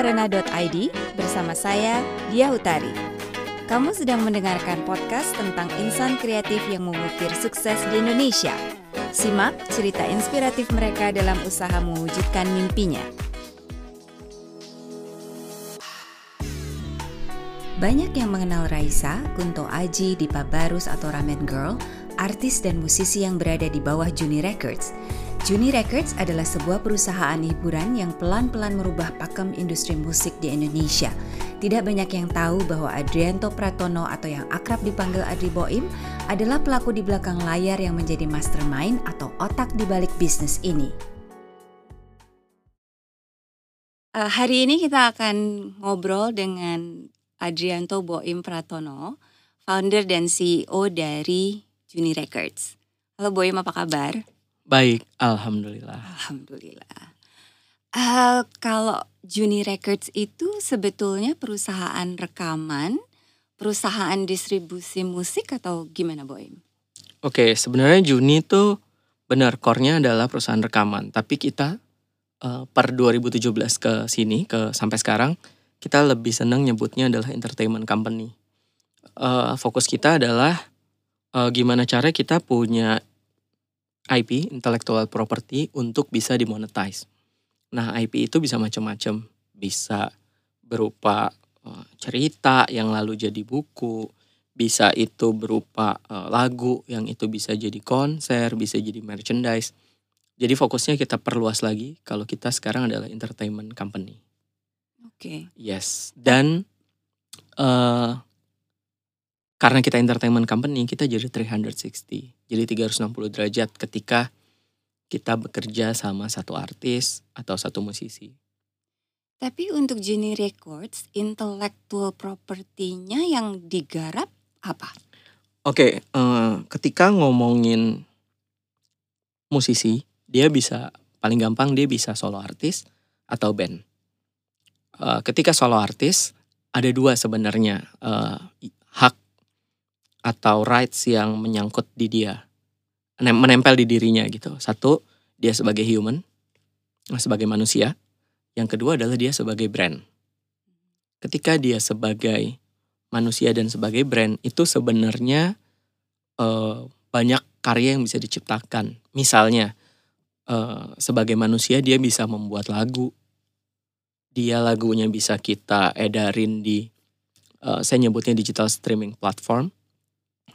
arena.id bersama saya, Dia Utari. Kamu sedang mendengarkan podcast tentang insan kreatif yang mengukir sukses di Indonesia. Simak cerita inspiratif mereka dalam usaha mewujudkan mimpinya. Banyak yang mengenal Raisa, Kunto Aji, Dipa Barus atau Ramen Girl, artis dan musisi yang berada di bawah Juni Records. Juni Records adalah sebuah perusahaan hiburan yang pelan-pelan merubah pakem industri musik di Indonesia. Tidak banyak yang tahu bahwa Adrianto Pratono atau yang akrab dipanggil Adri Boim adalah pelaku di belakang layar yang menjadi mastermind atau otak di balik bisnis ini. Uh, hari ini kita akan ngobrol dengan Adrianto Boim Pratono, founder dan CEO dari Juni Records. Halo Boim, apa kabar? Baik, alhamdulillah. Alhamdulillah. Uh, kalau Juni Records itu sebetulnya perusahaan rekaman, perusahaan distribusi musik atau gimana Boim? Oke, sebenarnya Juni itu benar core-nya adalah perusahaan rekaman, tapi kita uh, per 2017 ke sini ke sampai sekarang kita lebih senang nyebutnya adalah entertainment company. Uh, fokus kita adalah uh, gimana cara kita punya IP, intellectual property, untuk bisa dimonetize. Nah, IP itu bisa macam-macam. Bisa berupa uh, cerita yang lalu jadi buku, bisa itu berupa uh, lagu yang itu bisa jadi konser, bisa jadi merchandise. Jadi fokusnya kita perluas lagi kalau kita sekarang adalah entertainment company. Oke. Okay. Yes, dan uh, karena kita entertainment company, kita jadi 360. Jadi 360 derajat ketika kita bekerja sama satu artis atau satu musisi. Tapi untuk Genie Records, intellectual property-nya yang digarap apa? Oke, okay, uh, eh, ketika ngomongin musisi, dia bisa paling gampang dia bisa solo artis atau band. Uh, ketika solo artis ada dua sebenarnya uh, hak atau rights yang menyangkut di dia. Menempel di dirinya gitu. Satu dia sebagai human sebagai manusia. Yang kedua adalah dia sebagai brand. Ketika dia sebagai manusia dan sebagai brand itu sebenarnya uh, banyak karya yang bisa diciptakan. Misalnya uh, sebagai manusia dia bisa membuat lagu. Dia lagunya bisa kita edarin di uh, saya nyebutnya digital streaming platform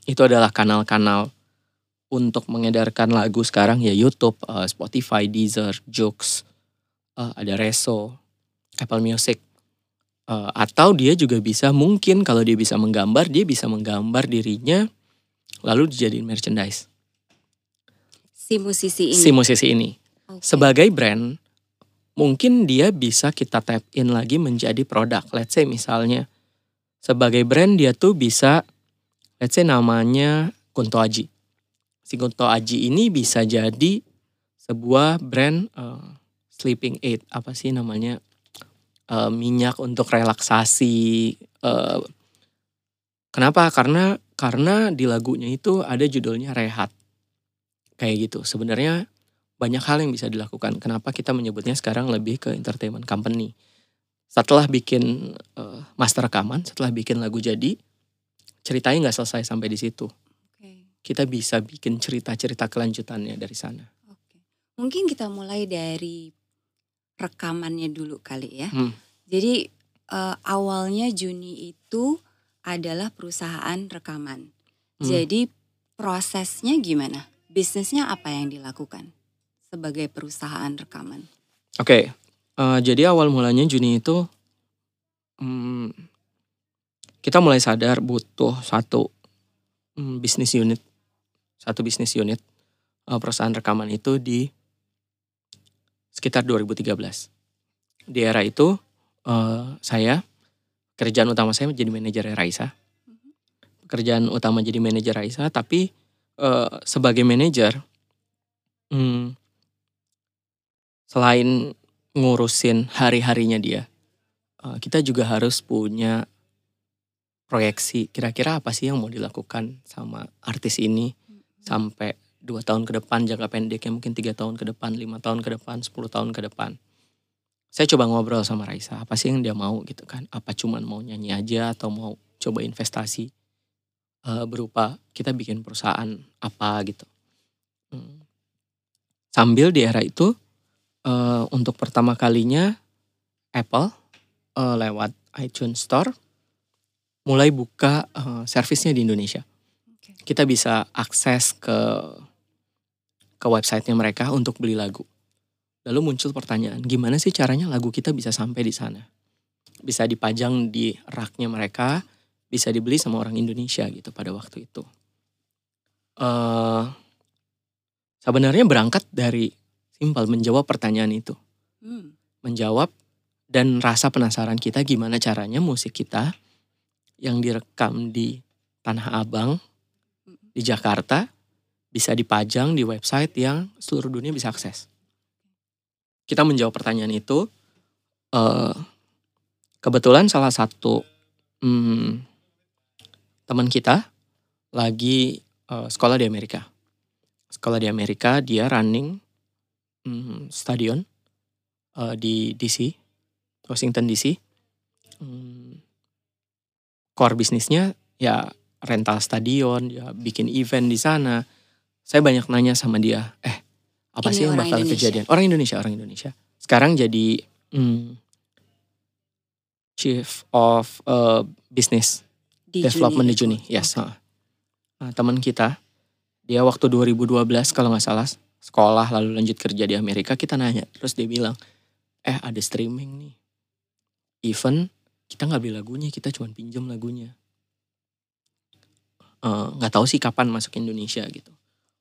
itu adalah kanal-kanal untuk mengedarkan lagu sekarang ya YouTube, uh, Spotify, Deezer, Joox, uh, ada Reso, Apple Music. Uh, atau dia juga bisa mungkin kalau dia bisa menggambar, dia bisa menggambar dirinya lalu dijadiin merchandise. Si musisi ini. Si musisi ini. Okay. Sebagai brand, mungkin dia bisa kita tap in lagi menjadi produk. Let's say misalnya sebagai brand dia tuh bisa let's say namanya Kunto Aji. Si Kunto Aji ini bisa jadi sebuah brand uh, sleeping aid apa sih namanya uh, minyak untuk relaksasi. Uh, kenapa? Karena karena di lagunya itu ada judulnya rehat kayak gitu. Sebenarnya banyak hal yang bisa dilakukan. Kenapa kita menyebutnya sekarang lebih ke entertainment company? Setelah bikin uh, master rekaman, setelah bikin lagu jadi, ceritanya nggak selesai sampai di situ. Okay. Kita bisa bikin cerita-cerita kelanjutannya dari sana. Okay. Mungkin kita mulai dari rekamannya dulu kali ya. Hmm. Jadi uh, awalnya Juni itu adalah perusahaan rekaman. Hmm. Jadi prosesnya gimana? Bisnisnya apa yang dilakukan sebagai perusahaan rekaman? Oke, okay. uh, eh, jadi awal mulanya Juni itu hmm, kita mulai sadar butuh satu hmm, bisnis unit, satu bisnis unit uh, perusahaan rekaman itu di sekitar 2013. Di era itu uh, saya kerjaan utama saya menjadi manajer Raisa. Pekerjaan utama jadi manajer Raisa, tapi uh, sebagai manajer, hmm, selain ngurusin hari-harinya dia, kita juga harus punya proyeksi kira-kira apa sih yang mau dilakukan sama artis ini sampai dua tahun ke depan jangka pendeknya mungkin tiga tahun ke depan lima tahun ke depan 10 tahun ke depan? Saya coba ngobrol sama Raisa apa sih yang dia mau gitu kan? Apa cuman mau nyanyi aja atau mau coba investasi uh, berupa kita bikin perusahaan apa gitu? Hmm. sambil di era itu uh, untuk pertama kalinya Apple uh, lewat iTunes Store mulai buka uh, servisnya di Indonesia kita bisa akses ke ke websitenya mereka untuk beli lagu. Lalu muncul pertanyaan, gimana sih caranya lagu kita bisa sampai di sana? Bisa dipajang di raknya mereka, bisa dibeli sama orang Indonesia gitu pada waktu itu. Uh, sebenarnya berangkat dari simpel menjawab pertanyaan itu, hmm. menjawab dan rasa penasaran kita gimana caranya musik kita yang direkam di Tanah Abang di Jakarta bisa dipajang di website yang seluruh dunia bisa akses. Kita menjawab pertanyaan itu. Uh, kebetulan salah satu hmm, teman kita lagi uh, sekolah di Amerika. Sekolah di Amerika, dia running hmm, stadion uh, di DC, Washington DC. Hmm, core bisnisnya ya rental stadion, ya bikin event di sana. Saya banyak nanya sama dia, eh apa Ini sih yang bakal Indonesia. kejadian? Orang Indonesia, orang Indonesia. Sekarang jadi hmm, chief of uh, business di development Juni, di Juni. Yes. Okay. Nah, teman kita, dia waktu 2012 kalau nggak salah sekolah lalu lanjut kerja di Amerika, kita nanya, terus dia bilang, eh ada streaming nih, event kita nggak beli lagunya, kita cuma pinjam lagunya. Eh, nggak uh, tahu sih kapan masuk Indonesia gitu.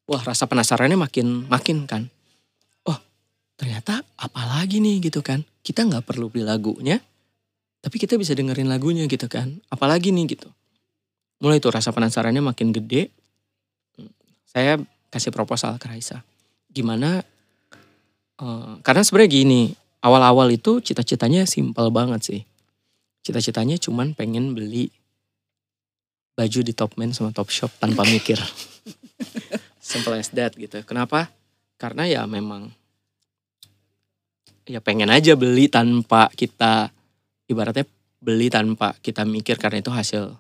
Wah rasa penasarannya makin makin kan. Oh ternyata apa lagi nih gitu kan. Kita nggak perlu beli lagunya, tapi kita bisa dengerin lagunya gitu kan. Apalagi nih gitu. Mulai itu rasa penasarannya makin gede. Saya kasih proposal ke Raisa. Gimana? Uh, karena sebenarnya gini, awal-awal itu cita-citanya simpel banget sih. Cita-citanya cuman pengen beli baju di Topman sama Topshop tanpa mikir. Simple as that gitu. Kenapa? Karena ya memang ya pengen aja beli tanpa kita ibaratnya beli tanpa kita mikir karena itu hasil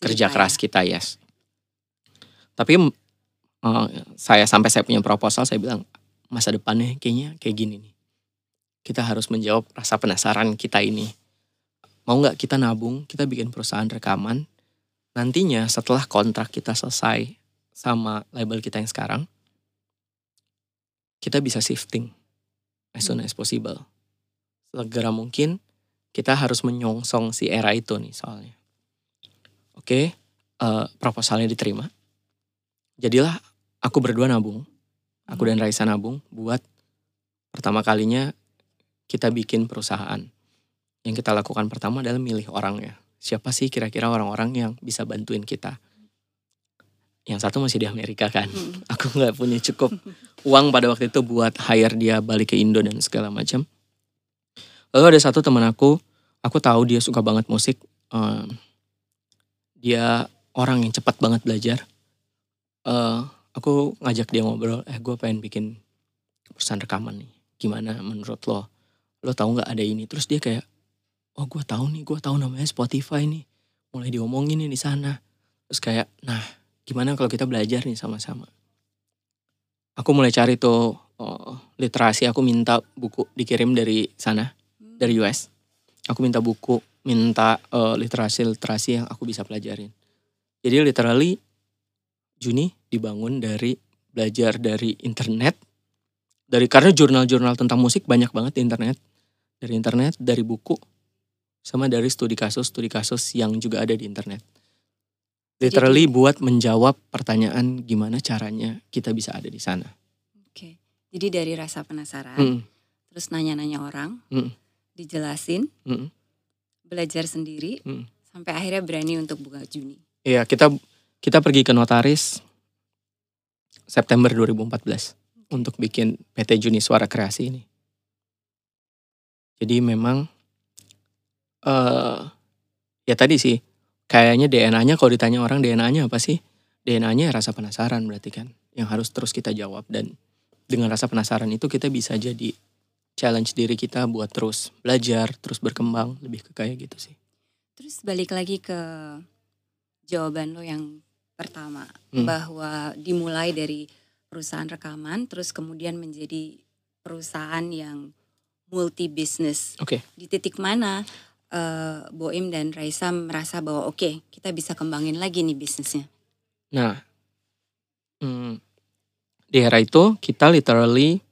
kerja keras kita yes. Tapi uh, saya sampai saya punya proposal saya bilang masa depannya kayaknya kayak gini nih. Kita harus menjawab rasa penasaran kita ini. Mau nggak kita nabung, kita bikin perusahaan rekaman, nantinya setelah kontrak kita selesai sama label kita yang sekarang, kita bisa shifting as soon as possible. Segera mungkin kita harus menyongsong si era itu nih soalnya. Oke, uh, proposalnya diterima. Jadilah aku berdua nabung, aku dan Raisa nabung buat pertama kalinya kita bikin perusahaan. Yang kita lakukan pertama adalah milih orangnya siapa sih kira-kira orang-orang yang bisa bantuin kita. Yang satu masih di Amerika kan. Hmm. Aku nggak punya cukup uang pada waktu itu buat hire dia balik ke Indo dan segala macam. Lalu ada satu teman aku, aku tahu dia suka banget musik. Uh, dia orang yang cepat banget belajar. Uh, aku ngajak dia ngobrol, eh gue pengen bikin perusahaan rekaman nih. Gimana menurut lo? Lo tahu nggak ada ini? Terus dia kayak, oh gue tahu nih gue tahu namanya Spotify nih. Mulai diomongin nih di sana. Terus kayak nah gimana kalau kita belajar nih sama-sama? Aku mulai cari tuh oh, literasi. Aku minta buku dikirim dari sana hmm. dari US aku minta buku minta uh, literasi literasi yang aku bisa pelajarin. Jadi literally Juni dibangun dari belajar dari internet. Dari karena jurnal-jurnal tentang musik banyak banget di internet. Dari internet dari buku sama dari studi kasus studi kasus yang juga ada di internet. Literally Jadi, buat menjawab pertanyaan gimana caranya kita bisa ada di sana. Oke. Jadi dari rasa penasaran, hmm. terus nanya-nanya orang, hmm. dijelasin, hmm. belajar sendiri, hmm. sampai akhirnya berani untuk buka Juni. Iya, kita kita pergi ke notaris September 2014 untuk bikin PT Juni Suara Kreasi ini. Jadi memang uh, ya tadi sih kayaknya DNA-nya kalau ditanya orang DNA-nya apa sih? DNA-nya rasa penasaran berarti kan yang harus terus kita jawab dan dengan rasa penasaran itu kita bisa jadi challenge diri kita buat terus belajar, terus berkembang, lebih ke kayak gitu sih. Terus balik lagi ke jawaban lo yang pertama hmm. bahwa dimulai dari perusahaan rekaman terus kemudian menjadi perusahaan yang multi bisnis. Oke. Okay. Di titik mana uh, Boim dan Raisa merasa bahwa oke okay, kita bisa kembangin lagi nih bisnisnya. Nah, hmm, di era itu kita literally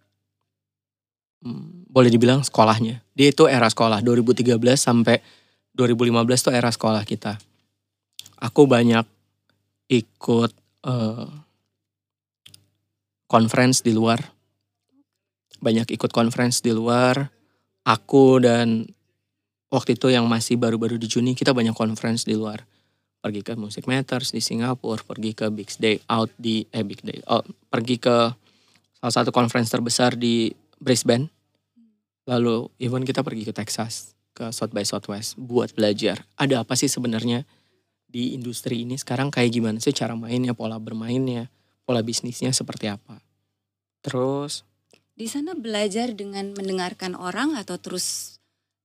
hmm, boleh dibilang sekolahnya. Dia itu era sekolah 2013 sampai 2015 tuh era sekolah kita. Aku banyak ikut uh, conference di luar. Banyak ikut conference di luar. Aku dan waktu itu yang masih baru-baru di Juni kita banyak conference di luar. Pergi ke Music Matters di Singapura, pergi ke Big Day Out di eh Big Day, oh, pergi ke salah satu conference terbesar di Brisbane. Lalu even kita pergi ke Texas, ke South by Southwest buat belajar. Ada apa sih sebenarnya di industri ini sekarang kayak gimana sih cara mainnya, pola bermainnya, pola bisnisnya seperti apa. Terus di sana belajar dengan mendengarkan orang atau terus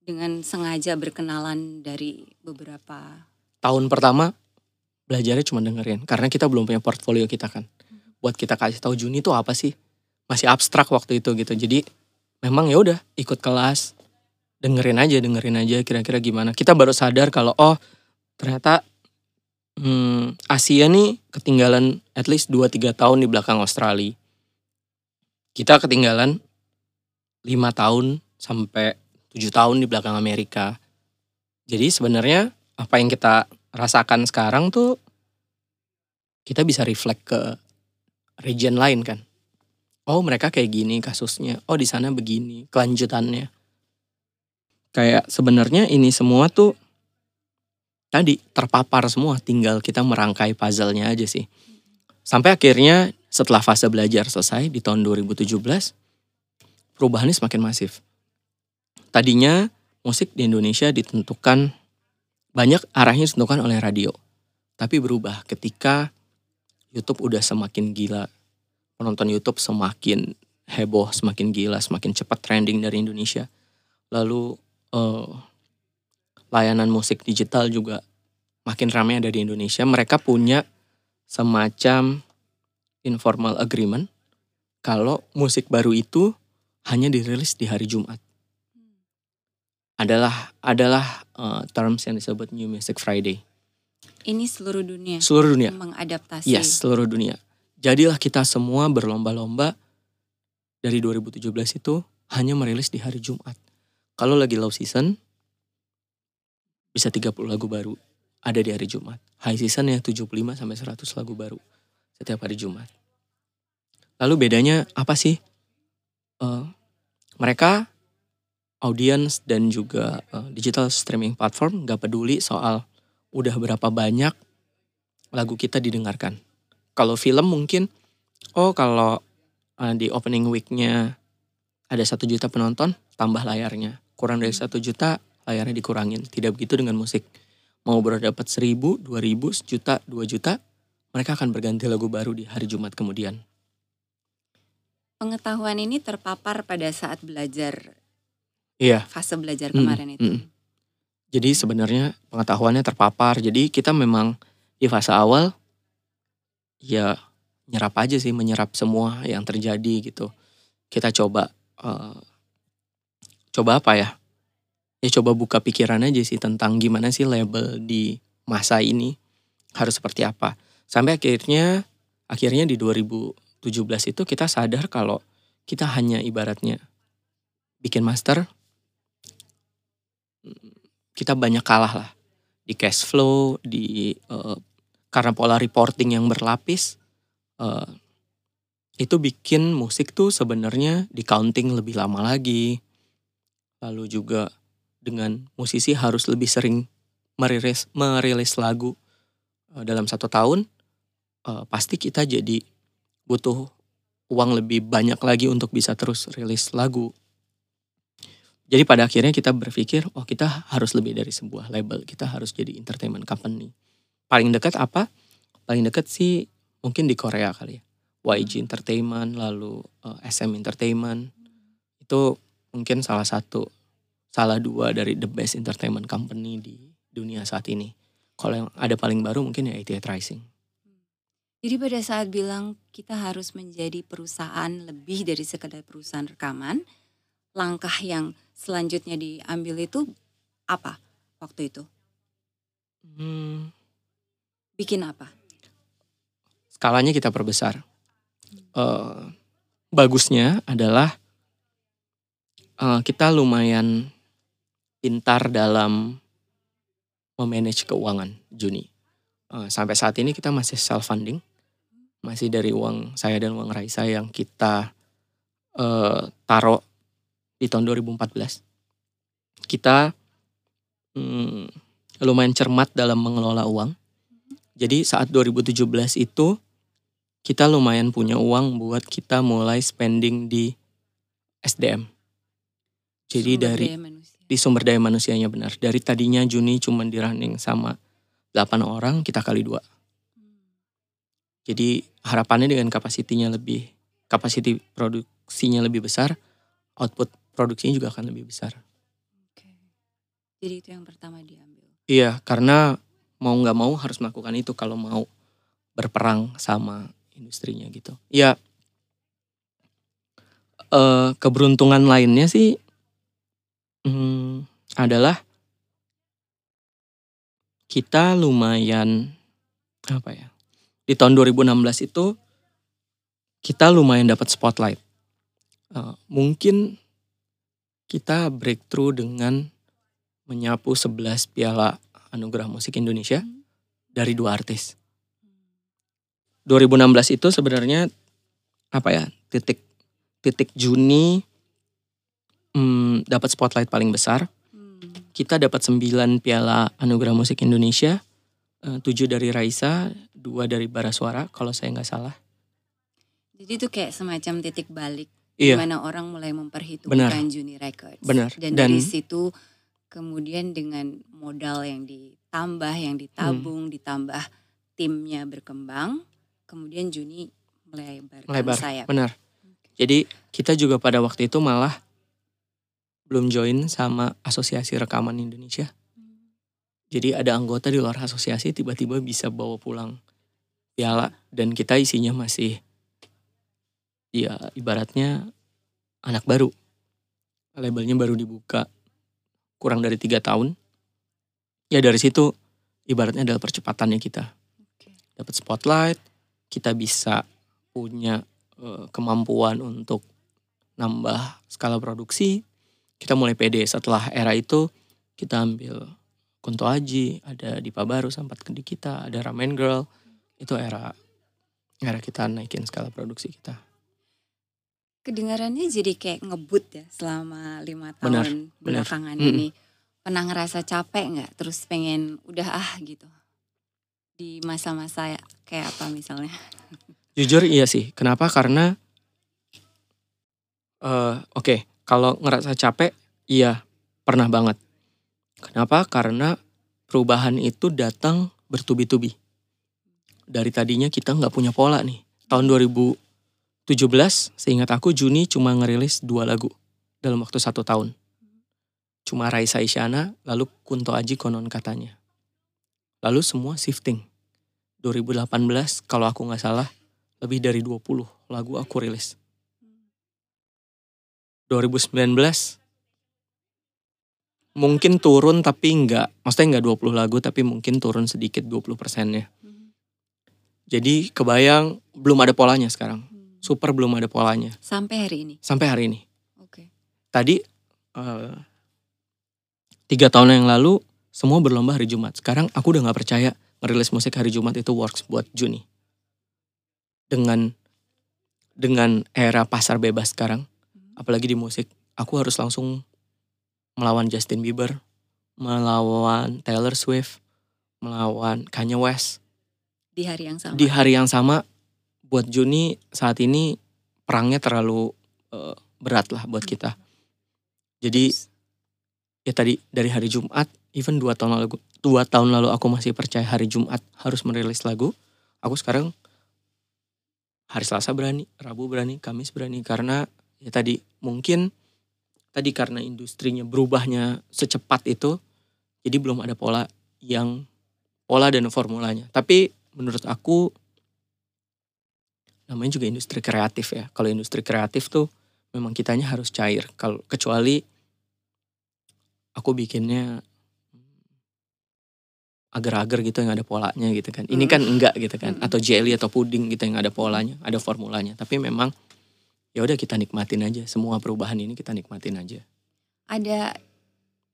dengan sengaja berkenalan dari beberapa tahun pertama belajarnya cuma dengerin karena kita belum punya portfolio kita kan. Buat kita kasih tahu Juni itu apa sih? Masih abstrak waktu itu gitu. Jadi memang ya udah ikut kelas, dengerin aja, dengerin aja kira-kira gimana. Kita baru sadar kalau oh ternyata hmm, Asia nih ketinggalan at least 2-3 tahun di belakang Australia. Kita ketinggalan 5 tahun sampai 7 tahun di belakang Amerika. Jadi sebenarnya apa yang kita rasakan sekarang tuh kita bisa reflect ke region lain kan. Oh mereka kayak gini kasusnya. Oh di sana begini kelanjutannya. Kayak sebenarnya ini semua tuh tadi terpapar semua, tinggal kita merangkai puzzle-nya aja sih. Sampai akhirnya setelah fase belajar selesai di tahun 2017, perubahannya semakin masif. Tadinya musik di Indonesia ditentukan banyak arahnya ditentukan oleh radio. Tapi berubah ketika YouTube udah semakin gila. Penonton YouTube semakin heboh, semakin gila, semakin cepat trending dari Indonesia. Lalu uh, layanan musik digital juga makin ramai ada di Indonesia. Mereka punya semacam informal agreement kalau musik baru itu hanya dirilis di hari Jumat. Adalah adalah uh, terms yang disebut New Music Friday. Ini seluruh dunia. Seluruh dunia. Mengadaptasi. Yes, seluruh dunia. Jadilah kita semua berlomba-lomba dari 2017 itu hanya merilis di hari Jumat. Kalau lagi low season, bisa 30 lagu baru ada di hari Jumat. High season ya 75 sampai 100 lagu baru setiap hari Jumat. Lalu bedanya apa sih? Uh, mereka audience dan juga uh, digital streaming platform gak peduli soal udah berapa banyak lagu kita didengarkan. Kalau film mungkin, oh kalau uh, di opening weeknya ada satu juta penonton, tambah layarnya. Kurang dari satu juta, layarnya dikurangin. Tidak begitu dengan musik. Mau dapat seribu, dua ribu, sejuta, dua juta, mereka akan berganti lagu baru di hari Jumat kemudian. Pengetahuan ini terpapar pada saat belajar. Iya. Fase belajar kemarin mm, itu. Mm. Jadi sebenarnya pengetahuannya terpapar. Jadi kita memang di fase awal ya nyerap aja sih, menyerap semua yang terjadi gitu. Kita coba uh, coba apa ya? ya coba buka pikiran aja sih tentang gimana sih label di masa ini harus seperti apa. Sampai akhirnya akhirnya di 2017 itu kita sadar kalau kita hanya ibaratnya bikin master kita banyak kalah lah di cash flow di uh, karena pola reporting yang berlapis uh, itu bikin musik tuh sebenarnya di counting lebih lama lagi lalu juga dengan musisi harus lebih sering merilis merilis lagu uh, dalam satu tahun uh, pasti kita jadi butuh uang lebih banyak lagi untuk bisa terus rilis lagu. Jadi pada akhirnya kita berpikir, oh kita harus lebih dari sebuah label, kita harus jadi entertainment company. Paling dekat apa? Paling dekat sih mungkin di Korea kali ya. YG Entertainment, lalu uh, SM Entertainment. Itu mungkin salah satu salah dua dari the best entertainment company di dunia saat ini. Kalau yang ada paling baru mungkin ya 88 Rising. Jadi pada saat bilang kita harus menjadi perusahaan lebih dari sekedar perusahaan rekaman, langkah yang selanjutnya diambil itu apa waktu itu? Hmm, Bikin apa? skalanya kita perbesar. Eh, bagusnya adalah eh, kita lumayan pintar dalam memanage keuangan Juni. Eh, sampai saat ini kita masih self funding, masih dari uang saya dan uang Raisa yang kita eh, taruh di tahun 2014. Kita hmm, lumayan cermat dalam mengelola uang. Jadi saat 2017 itu kita lumayan punya uang buat kita mulai spending di SDM. Jadi Sumber dari di sumber daya manusianya benar. Dari tadinya Juni cuma di running sama 8 orang, kita kali dua. Jadi harapannya dengan kapasitinya lebih, kapasiti produksinya lebih besar, output produksinya juga akan lebih besar. Oke. Jadi itu yang pertama diambil. Iya, karena mau nggak mau harus melakukan itu kalau mau berperang sama industrinya gitu. Ya, eh, keberuntungan lainnya sih hmm, adalah kita lumayan apa ya? Di tahun 2016 itu kita lumayan dapat spotlight. Eh, mungkin kita breakthrough dengan menyapu 11 piala anugerah musik Indonesia Hmm. dari dua artis. 2016 itu sebenarnya apa ya titik titik Juni hmm, dapat spotlight paling besar. Hmm. Kita dapat 9 piala anugerah musik Indonesia, eh, 7 dari Raisa, 2 dari Barasuara kalau saya nggak salah. Jadi itu kayak semacam titik balik Iya, di mana orang mulai memperhitungkan Juni Records. Benar. Dan, Dan- dari situ kemudian dengan modal yang ditambah, yang ditabung, Hmm. ditambah timnya berkembang, kemudian Juni melebarkan Melebar. sayap. benar. Jadi kita juga pada waktu itu malah belum join sama Asosiasi Rekaman Indonesia. Jadi ada anggota di luar asosiasi tiba-tiba bisa bawa pulang piala dan kita isinya masih ya ibaratnya anak baru. Labelnya baru dibuka kurang dari tiga tahun. Ya dari situ ibaratnya adalah percepatannya kita. Oke. Dapat spotlight, kita bisa punya eh, kemampuan untuk nambah skala produksi. Kita mulai pede setelah era itu kita ambil Kunto Aji, ada Dipa Baru sempat di kita, ada Ramen Girl. Itu era era kita naikin skala produksi kita. Kedengarannya jadi kayak ngebut ya selama lima Benar, tahun benar. belakangan Mm-mm. ini. Pernah ngerasa capek nggak? Terus pengen udah ah gitu. Di masa-masa kayak apa misalnya? Jujur iya sih. Kenapa? Karena eh oke, kalau ngerasa capek iya pernah banget. Kenapa? Karena perubahan itu datang bertubi-tubi. Dari tadinya kita nggak punya pola nih. Tahun 2017, seingat aku Juni cuma ngerilis dua lagu dalam waktu satu tahun. Cuma Raisa Isyana, lalu Kunto Aji konon katanya. Lalu semua shifting. 2018 kalau aku nggak salah lebih dari 20 lagu aku rilis. 2019 mungkin turun tapi enggak, maksudnya enggak 20 lagu tapi mungkin turun sedikit 20 persennya. Jadi kebayang belum ada polanya sekarang. Super belum ada polanya Sampai hari ini. sampai hari ini. Oke. Tadi eh, tiga tahun yang lalu semua berlomba hari Jumat. Sekarang aku udah nggak percaya ngerilis musik hari Jumat itu works buat Juni. Dengan dengan era pasar bebas sekarang, apalagi di musik, aku harus langsung melawan Justin Bieber, melawan Taylor Swift, melawan Kanye West Di hari yang sama. di hari yang sama. Buat Juni saat ini perangnya terlalu eh, berat lah buat kita. Jadi ya tadi dari hari Jumat, even dua tahun lalu, dua tahun lalu aku masih percaya hari Jumat harus merilis lagu. Aku sekarang hari Selasa berani, Rabu berani, Kamis berani karena ya tadi mungkin tadi karena industrinya berubahnya secepat itu, jadi belum ada pola yang pola dan formulanya. Tapi menurut aku namanya juga industri kreatif ya. Kalau industri kreatif tuh memang kitanya harus cair. Kalau kecuali aku bikinnya agar-agar gitu yang ada polanya gitu kan. Ini kan enggak gitu kan. Atau jelly atau puding gitu yang ada polanya, ada formulanya. Tapi memang ya udah kita nikmatin aja semua perubahan ini kita nikmatin aja. Ada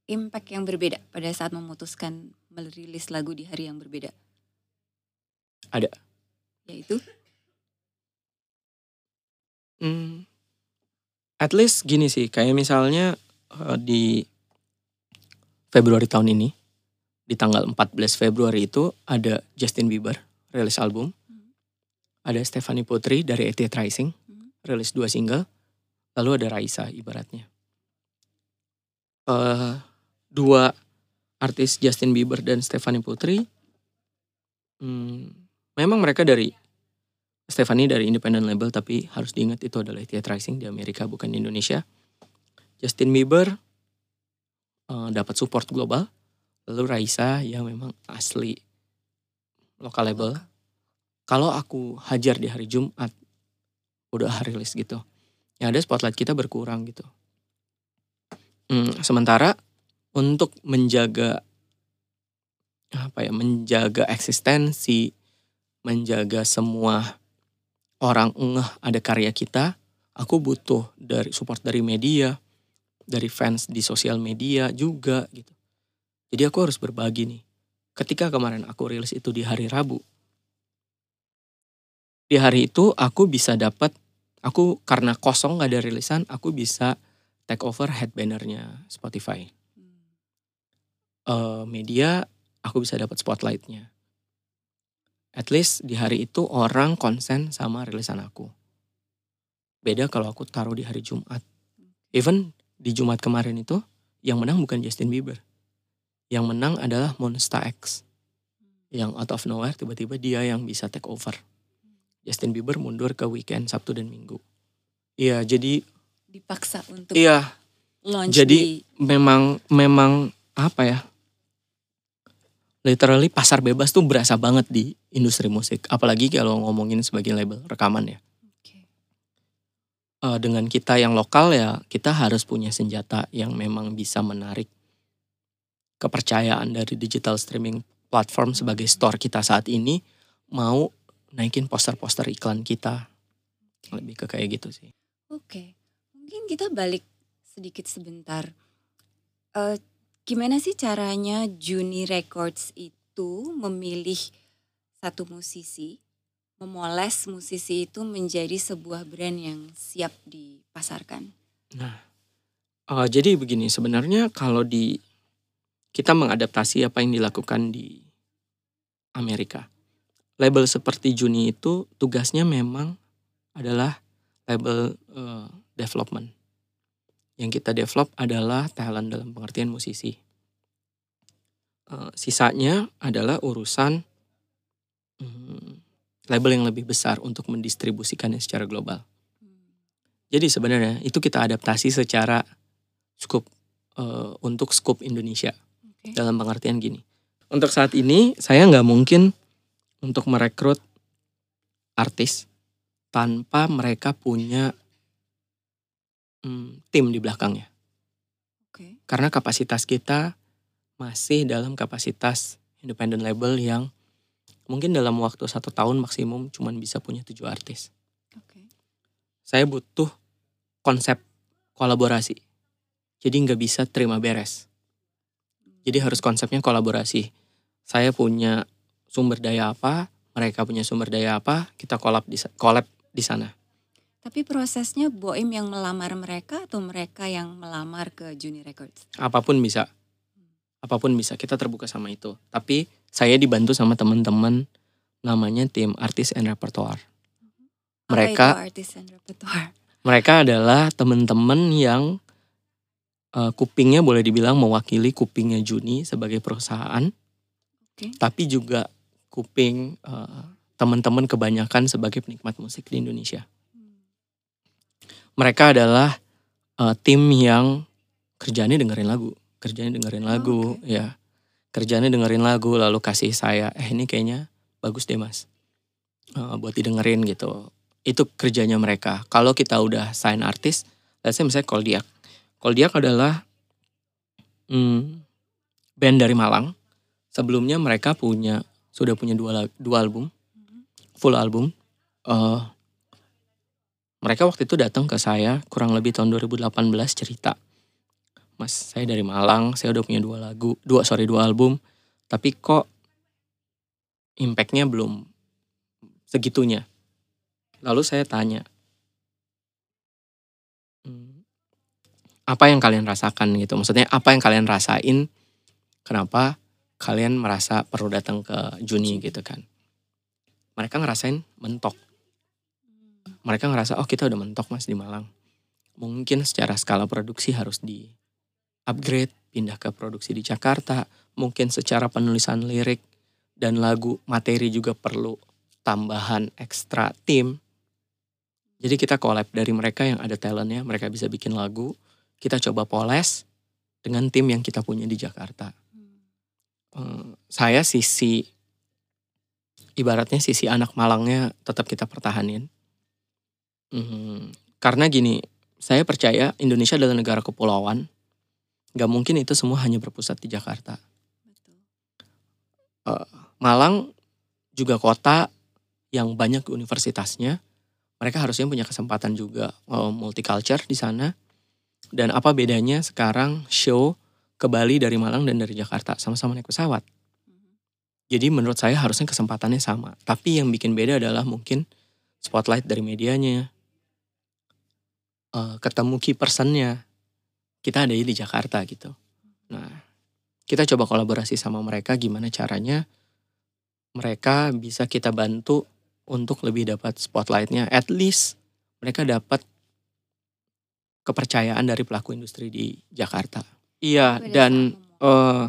impact yang berbeda pada saat memutuskan merilis lagu di hari yang berbeda? Ada. Yaitu? Hmm, at least gini sih, kayak misalnya uh, di Februari tahun ini, di tanggal 14 Februari itu ada Justin Bieber rilis album, hmm. ada Stephanie Putri dari ET Rising hmm. rilis dua single, lalu ada Raisa ibaratnya. Uh, dua artis Justin Bieber dan Stephanie Putri, hmm, memang mereka dari Stephanie dari independent label tapi harus diingat itu adalah Theat Rising di Amerika bukan di Indonesia. Justin Bieber uh, dapat support global, lalu Raisa yang memang asli lokal label. Kalau aku hajar di hari Jumat, udah hari rilis gitu. Ya ada spotlight kita berkurang gitu. Hmm, sementara untuk menjaga apa ya, menjaga eksistensi, menjaga semua orang ngeh ada karya kita, aku butuh dari support dari media, dari fans di sosial media juga gitu. Jadi aku harus berbagi nih. Ketika kemarin aku rilis itu di hari Rabu, di hari itu aku bisa dapat, aku karena kosong gak ada rilisan, aku bisa take over headbannernya Spotify. Uh, media, aku bisa dapat spotlightnya at least di hari itu orang konsen sama rilisan aku. Beda kalau aku taruh di hari Jumat. Even di Jumat kemarin itu yang menang bukan Justin Bieber. Yang menang adalah Monsta X. Yang out of nowhere tiba-tiba dia yang bisa take over. Justin Bieber mundur ke weekend Sabtu dan Minggu. Iya, jadi dipaksa untuk Iya. Launch jadi di... memang memang apa ya? Literally pasar bebas tuh berasa banget di industri musik. Apalagi kalau ngomongin sebagai label rekaman ya. Okay. Uh, dengan kita yang lokal ya kita harus punya senjata yang memang bisa menarik kepercayaan dari digital streaming platform sebagai store kita saat ini mau naikin poster-poster iklan kita. Lebih ke kayak gitu sih. Oke, okay. mungkin kita balik sedikit sebentar. Uh, Gimana sih caranya Juni Records itu memilih satu musisi, memoles musisi itu menjadi sebuah brand yang siap dipasarkan? Nah, uh, jadi begini sebenarnya kalau di kita mengadaptasi apa yang dilakukan di Amerika. Label seperti Juni itu tugasnya memang adalah label uh, development yang kita develop adalah talent dalam pengertian musisi. Uh, sisanya adalah urusan um, label yang lebih besar untuk mendistribusikannya secara global. Jadi sebenarnya itu kita adaptasi secara scope uh, untuk scope Indonesia okay. dalam pengertian gini. Untuk saat ini saya nggak mungkin untuk merekrut artis tanpa mereka punya hmm, tim di belakangnya. Okay. Karena kapasitas kita masih dalam kapasitas independent label yang mungkin dalam waktu satu tahun maksimum cuma bisa punya tujuh artis. Okay. Saya butuh konsep kolaborasi. Jadi nggak bisa terima beres. Jadi harus konsepnya kolaborasi. Saya punya sumber daya apa, mereka punya sumber daya apa, kita kolab di kolab di sana. Tapi prosesnya Boim yang melamar mereka atau mereka yang melamar ke Juni Records? Apa pun bisa. Apa pun bisa, kita terbuka sama itu. Tapi saya dibantu sama teman-teman namanya tim artis and repertoire. Mereka artis and repertoire? Mereka adalah teman-teman yang uh, kupingnya boleh dibilang mewakili kupingnya Juni sebagai perusahaan. Okay. Tapi juga kuping uh, teman-teman kebanyakan sebagai penikmat musik di Indonesia mereka adalah uh, tim yang kerjanya dengerin lagu, kerjanya dengerin lagu, okay. ya kerjanya dengerin lagu lalu kasih saya, eh ini kayaknya bagus deh mas, uh, buat didengerin gitu. Itu kerjanya mereka. Kalau kita udah sign artis, let's say misalnya Koldiak. Koldiak adalah hmm, band dari Malang. Sebelumnya mereka punya sudah punya dua dua album, full album. Uh, mereka waktu itu datang ke saya kurang lebih tahun 2018 cerita. Mas, saya dari Malang, saya udah punya dua lagu, dua sorry dua album, tapi kok impactnya belum segitunya. Lalu saya tanya, hmm, apa yang kalian rasakan gitu? Maksudnya apa yang kalian rasain? Kenapa kalian merasa perlu datang ke Juni gitu kan? Mereka ngerasain mentok. Mereka ngerasa oh kita udah mentok mas di Malang. Mungkin secara skala produksi harus di upgrade, pindah ke produksi di Jakarta. Mungkin secara penulisan lirik dan lagu materi juga perlu tambahan ekstra tim. Jadi kita collab dari mereka yang ada talentnya, mereka bisa bikin lagu. Kita coba poles dengan tim yang kita punya di Jakarta. Hmm, saya sisi ibaratnya sisi anak Malangnya tetap kita pertahanin. Hmm, karena gini, saya percaya Indonesia adalah negara kepulauan. Gak mungkin itu semua hanya berpusat di Jakarta. Uh, Malang juga kota yang banyak universitasnya. Mereka harusnya punya kesempatan juga uh, multicultural di sana. Dan apa bedanya sekarang show ke Bali dari Malang dan dari Jakarta sama-sama naik pesawat. Jadi menurut saya harusnya kesempatannya sama. Tapi yang bikin beda adalah mungkin spotlight dari medianya, uh, ketemu key personnya. Kita ada di Jakarta gitu. Nah, kita coba kolaborasi sama mereka gimana caranya mereka bisa kita bantu untuk lebih dapat spotlightnya. At least mereka dapat kepercayaan dari pelaku industri di Jakarta. Iya, dan uh,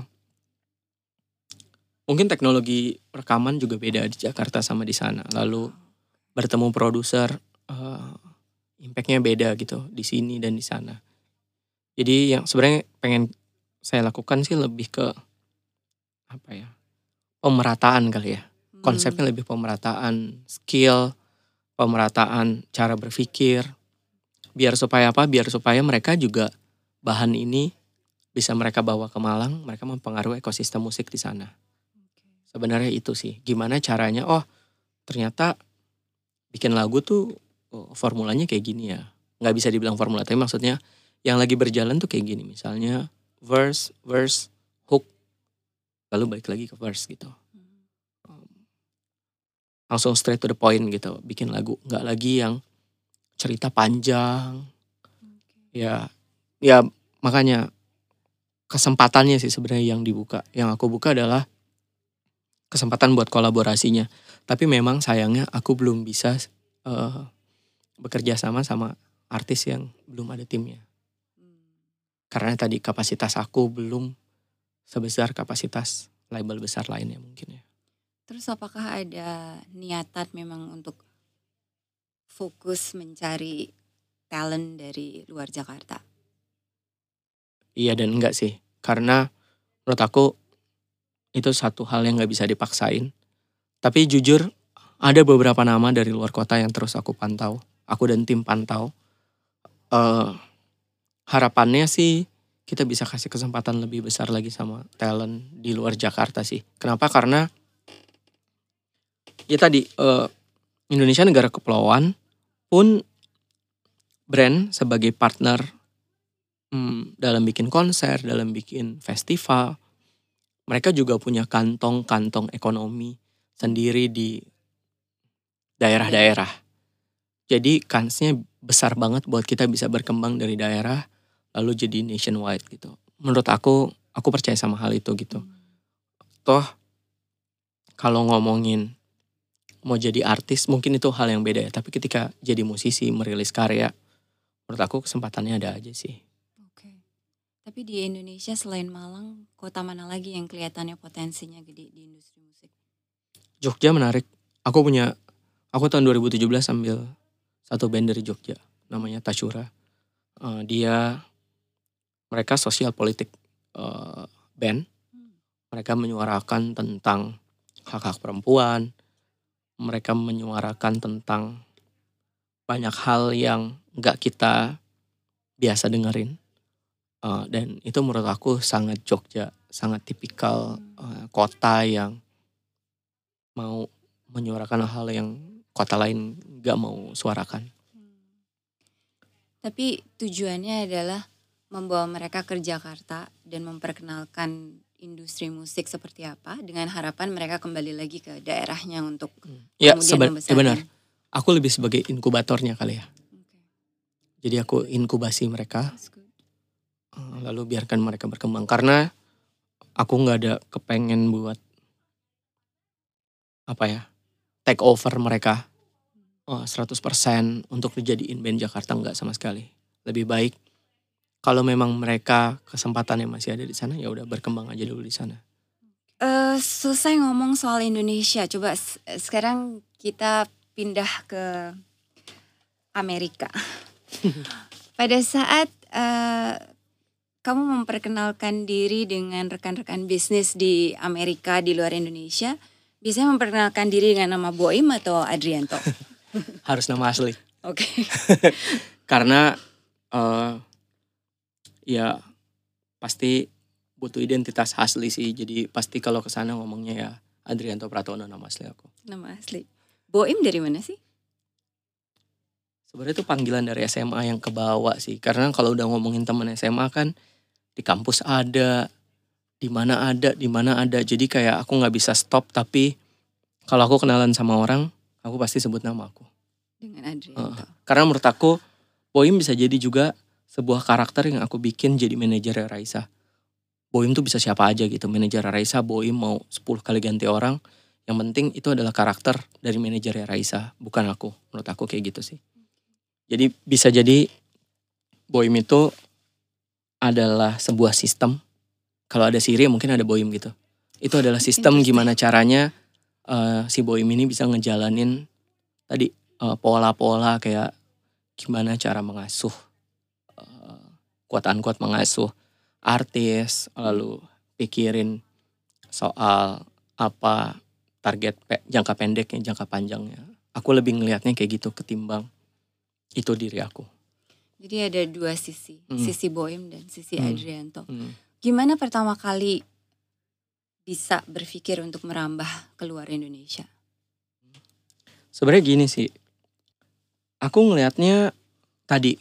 mungkin teknologi rekaman juga beda di Jakarta sama di sana. Lalu bertemu produser, uh, impactnya beda gitu di sini dan di sana. Jadi yang sebenarnya pengen saya lakukan sih lebih ke apa ya pemerataan kali ya. Konsepnya Hmm. lebih pemerataan skill, pemerataan cara berpikir. Biar supaya apa? Biar supaya mereka juga bahan ini bisa mereka bawa ke Malang, mereka mempengaruhi ekosistem musik di sana. Sebenarnya itu sih. Gimana caranya? Oh, ternyata bikin lagu tuh formulanya kayak gini ya. Nggak bisa dibilang formula, tapi maksudnya yang lagi berjalan tuh kayak gini. Misalnya verse, verse, hook, lalu balik lagi ke verse gitu. Um, Langsung straight to the point gitu, bikin lagu. Nggak lagi yang cerita panjang. Ya, ya makanya kesempatannya sih sebenarnya yang dibuka. Yang aku buka adalah kesempatan buat kolaborasinya. Tapi memang sayangnya aku belum bisa eh, bekerja sama sama artis yang belum ada timnya. Karena tadi kapasitas aku belum sebesar kapasitas label besar lainnya mungkin ya. Terus apakah ada niatan memang untuk fokus mencari talent dari luar Jakarta? Iya dan enggak sih. Karena menurut aku itu satu hal yang nggak bisa dipaksain. Tapi jujur ada beberapa nama dari luar kota yang terus aku pantau. Aku dan tim pantau. Eh harapannya sih kita bisa kasih kesempatan lebih besar lagi sama talent di luar Jakarta sih. Kenapa? Karena ya tadi eh, Indonesia negara kepulauan pun brand sebagai partner hmm, dalam bikin konser, dalam bikin festival, mereka juga punya kantong-kantong ekonomi sendiri di daerah-daerah. Jadi kansnya besar banget buat kita bisa berkembang dari daerah lalu jadi nationwide gitu. Menurut aku, aku percaya sama hal itu gitu. Toh kalau ngomongin mau jadi artis mungkin itu hal yang beda ya. Tapi ketika jadi musisi merilis karya, menurut aku kesempatannya ada aja sih. Oke. Tapi di Indonesia selain Malang, kota mana lagi yang kelihatannya potensinya gede di industri musik? Jogja menarik. Aku punya, aku tahun 2017 ambil satu band dari Jogja, namanya Tashura. Uh, dia mereka sosial politik uh, band. Mereka menyuarakan tentang hak-hak perempuan. Mereka menyuarakan tentang banyak hal yang nggak kita biasa dengerin. Uh, dan itu menurut aku sangat Jogja, sangat tipikal uh, kota yang mau menyuarakan hal yang kota lain nggak mau suarakan. Tapi tujuannya adalah membawa mereka ke Jakarta dan memperkenalkan industri musik seperti apa dengan harapan mereka kembali lagi ke daerahnya untuk hmm. ya, kemudian ya benar. Aku lebih sebagai inkubatornya kali ya. Okay. Jadi aku inkubasi mereka. Eh, lalu biarkan mereka berkembang karena aku nggak ada kepengen buat apa ya take over mereka oh, 100% untuk dijadiin band Jakarta nggak sama sekali. Lebih baik kalau memang mereka kesempatannya masih ada di sana ya udah berkembang aja dulu di sana. Uh, selesai ngomong soal Indonesia, coba sekarang kita pindah ke Amerika. Pada saat uh, kamu memperkenalkan diri dengan rekan-rekan bisnis di Amerika di luar Indonesia, biasanya memperkenalkan diri dengan nama Boim atau Adrianto? harus nama asli. Oke. Okay. Karena uh, ya pasti butuh identitas asli sih. Jadi pasti kalau ke sana ngomongnya ya Adrianto Pratono nama asli aku. Nama asli. Boim dari mana sih? Sebenarnya itu panggilan dari SMA yang kebawa sih. Karena kalau udah ngomongin temen SMA kan di kampus ada, di mana ada, di mana ada. Jadi kayak aku nggak bisa stop. Tapi kalau aku kenalan sama orang, aku pasti sebut nama aku. Dengan Adrianto. Uh, karena menurut aku Boim bisa jadi juga sebuah karakter yang aku bikin jadi manajer Raisa. Boim tuh bisa siapa aja gitu. Manajer Raisa, Boim mau 10 kali ganti orang. Yang penting itu adalah karakter dari manajer Raisa, bukan aku. Menurut aku kayak gitu sih. Jadi bisa jadi Boim itu adalah sebuah sistem. Kalau ada Siri mungkin ada Boim gitu. Itu adalah sistem gimana caranya uh, si Boim ini bisa ngejalanin tadi uh, pola-pola kayak gimana cara mengasuh uh, kuat-kuat mengasuh artis lalu pikirin soal apa target pe jangka pendeknya jangka panjangnya aku lebih ngelihatnya kayak gitu ketimbang itu diri aku jadi ada dua sisi hmm. sisi Boim dan sisi hmm. Adrianto hmm. gimana pertama kali bisa berpikir untuk merambah keluar Indonesia? Sebenarnya gini sih, aku ngelihatnya tadi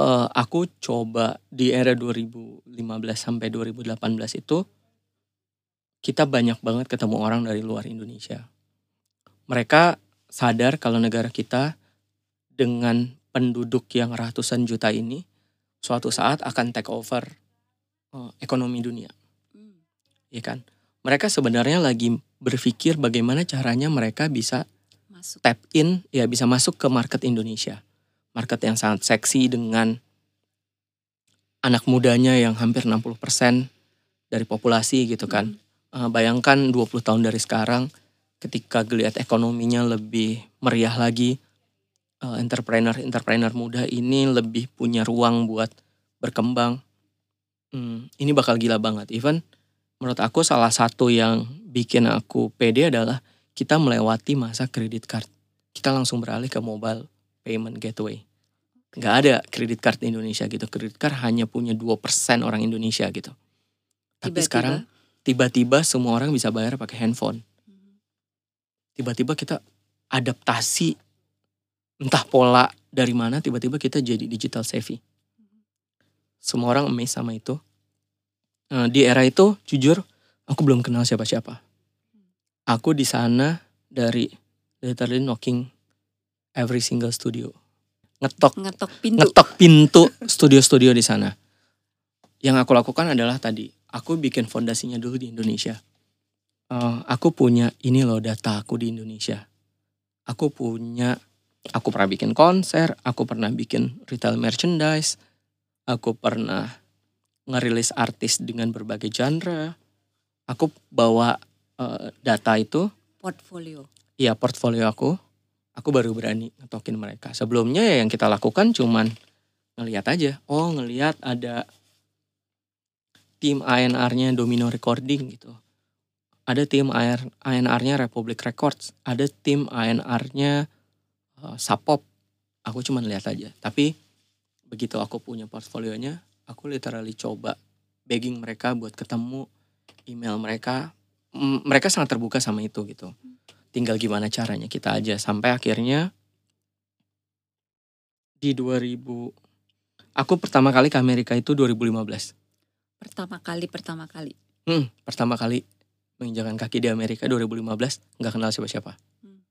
uh, aku coba di era 2015 sampai 2018 itu kita banyak banget ketemu orang dari luar Indonesia. Mereka sadar kalau negara kita dengan penduduk yang ratusan juta ini suatu saat akan take over uh, ekonomi dunia. Hmm. Iya kan? Mereka sebenarnya lagi berpikir bagaimana caranya mereka bisa masuk. tap in, ya bisa masuk ke market Indonesia. Market yang sangat seksi dengan anak mudanya yang hampir 60% dari populasi gitu kan. Hmm. Uh, bayangkan 20 tahun dari sekarang ketika geliat ekonominya lebih meriah lagi, uh, entrepreneur-entrepreneur muda ini lebih punya ruang buat berkembang. Hmm, ini bakal gila banget. Even menurut aku salah satu yang bikin aku pede adalah kita melewati masa kredit card. Kita langsung beralih ke mobile payment gateway. Gak ada kredit card di Indonesia gitu. Kredit card hanya punya 2% orang Indonesia gitu. Tapi tiba -tiba. sekarang tiba-tiba semua orang bisa bayar pakai handphone. Tiba-tiba kita adaptasi entah pola dari mana tiba-tiba kita jadi digital savvy. Semua orang amazed sama itu. Nah, di era itu jujur aku belum kenal siapa-siapa. Aku di sana dari literally knocking every single studio. Ngetok ngetok pintu. Ngetok pintu studio-studio di sana. Yang aku lakukan adalah tadi aku bikin fondasinya dulu di Indonesia. Uh, aku punya ini loh data aku di Indonesia. Aku punya aku pernah bikin konser, aku pernah bikin retail merchandise, aku pernah ngerilis artis dengan berbagai genre. Aku bawa uh, data itu. Portfolio. Iya portfolio aku. Aku baru berani ngetokin mereka. Sebelumnya ya yang kita lakukan cuman ngelihat aja oh ngelihat ada tim ANR-nya Domino Recording gitu ada tim ANR-nya Republic Records ada tim ANR-nya uh, Sapop aku cuma lihat aja tapi begitu aku punya portfolionya aku literally coba begging mereka buat ketemu email mereka. Mereka sangat terbuka sama itu gitu. Tinggal gimana caranya kita aja. Sampai akhirnya di 2000 aku pertama kali ke Amerika itu 2015 pertama kali pertama kali. Hmm, pertama kali menginjakan kaki di Amerika 2015 nggak kenal siapa-siapa. Hmm.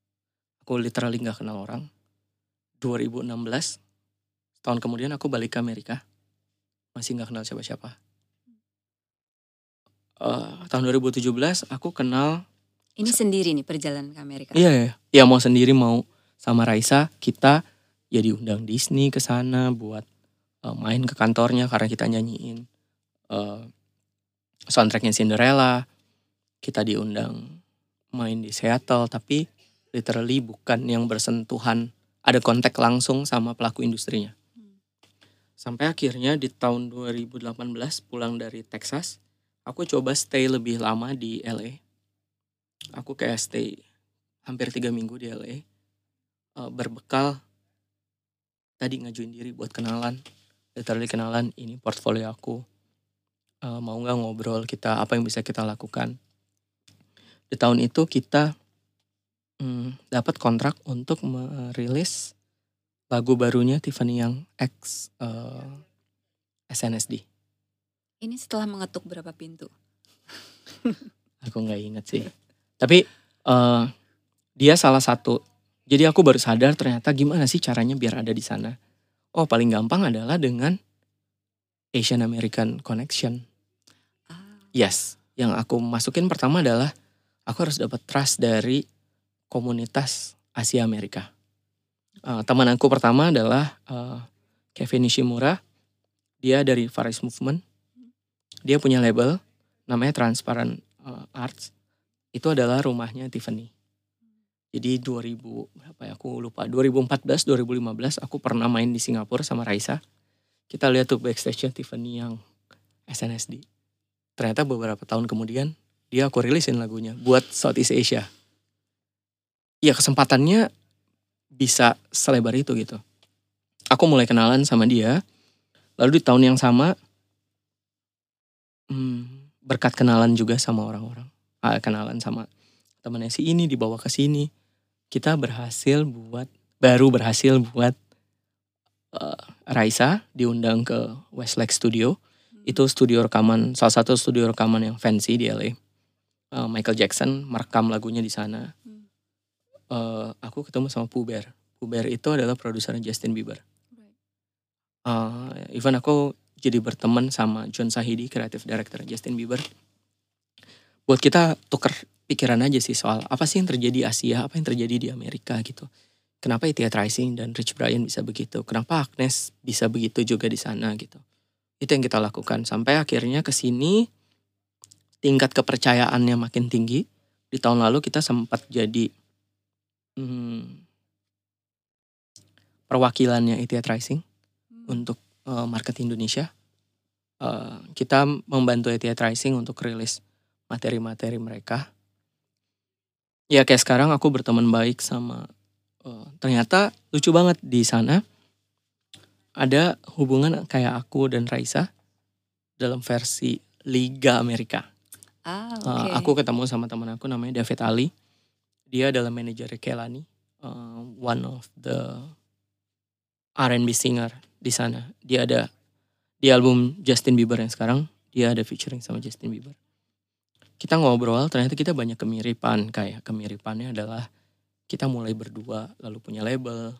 aku literally nggak kenal orang. 2016 tahun kemudian aku balik ke Amerika masih nggak kenal siapa-siapa. Uh, tahun 2017 aku kenal ini sendiri nih perjalanan ke Amerika. Iya iya. Ya mau sendiri mau sama Raisa kita ya diundang Disney ke sana buat uh, main ke kantornya karena kita nyanyiin uh, soundtracknya Cinderella. Kita diundang main di Seattle tapi literally bukan yang bersentuhan ada kontak langsung sama pelaku industrinya. Sampai akhirnya di tahun 2018 pulang dari Texas, aku coba stay lebih lama di LA. Aku kayak stay hampir tiga minggu di LA. Uh, eh, berbekal tadi ngajuin diri buat kenalan. Literally kenalan ini portfolio aku. Uh, mau nggak ngobrol kita apa yang bisa kita lakukan. Di tahun itu kita hmm, dapat kontrak untuk merilis lagu barunya Tiffany yang X uh, eh, SNSD. Ini setelah mengetuk berapa pintu? aku nggak inget sih. Tapi uh, dia salah satu. Jadi aku baru sadar ternyata gimana sih caranya biar ada di sana. Oh paling gampang adalah dengan Asian American Connection. Ah. Yes, yang aku masukin pertama adalah aku harus dapat trust dari komunitas Asia Amerika. Uh, teman aku pertama adalah uh, Kevin Nishimura. Dia dari Far East Movement. Dia punya label namanya Transparent uh, Arts. Itu adalah rumahnya Tiffany. Jadi 2000 berapa ya aku lupa 2014 2015 aku pernah main di Singapura sama Raisa. Kita lihat tuh backstage Tiffany yang SNSD. Ternyata beberapa tahun kemudian dia aku rilisin lagunya buat Southeast Asia ya kesempatannya bisa selebar itu gitu. Aku mulai kenalan sama dia, lalu di tahun yang sama hmm, berkat kenalan juga sama orang-orang, ah, kenalan sama temannya si ini dibawa ke sini, kita berhasil buat baru berhasil buat uh, Raisa diundang ke Westlake Studio. Hmm. Itu studio rekaman salah satu studio rekaman yang fancy di LA. Uh, Michael Jackson merekam lagunya di sana. Hmm uh, aku ketemu sama Puber. Puber itu adalah produsernya Justin Bieber. Uh, even aku jadi berteman sama John Sahidi, kreatif director Justin Bieber. Buat kita tuker pikiran aja sih soal apa sih yang terjadi Asia, apa yang terjadi di Amerika gitu. Kenapa Tia Rising dan Rich Brian bisa begitu? Kenapa Agnes bisa begitu juga di sana gitu? Itu yang kita lakukan sampai akhirnya ke sini tingkat kepercayaannya makin tinggi. Di tahun lalu kita sempat jadi hmm, perwakilannya Etihad Rising hmm. untuk uh, market Indonesia. Uh, kita membantu Etihad Rising untuk rilis materi-materi mereka. Ya kayak sekarang aku berteman baik sama uh, ternyata lucu banget di sana ada hubungan kayak aku dan Raisa dalam versi Liga Amerika. Ah, okay. uh, aku ketemu sama teman aku namanya David Ali dia adalah manajer Kelani, uh, one of the R&B singer di sana. Dia ada di album Justin Bieber yang sekarang dia ada featuring sama Justin Bieber. Kita ngobrol, ternyata kita banyak kemiripan. Kayak kemiripannya adalah kita mulai berdua, lalu punya label,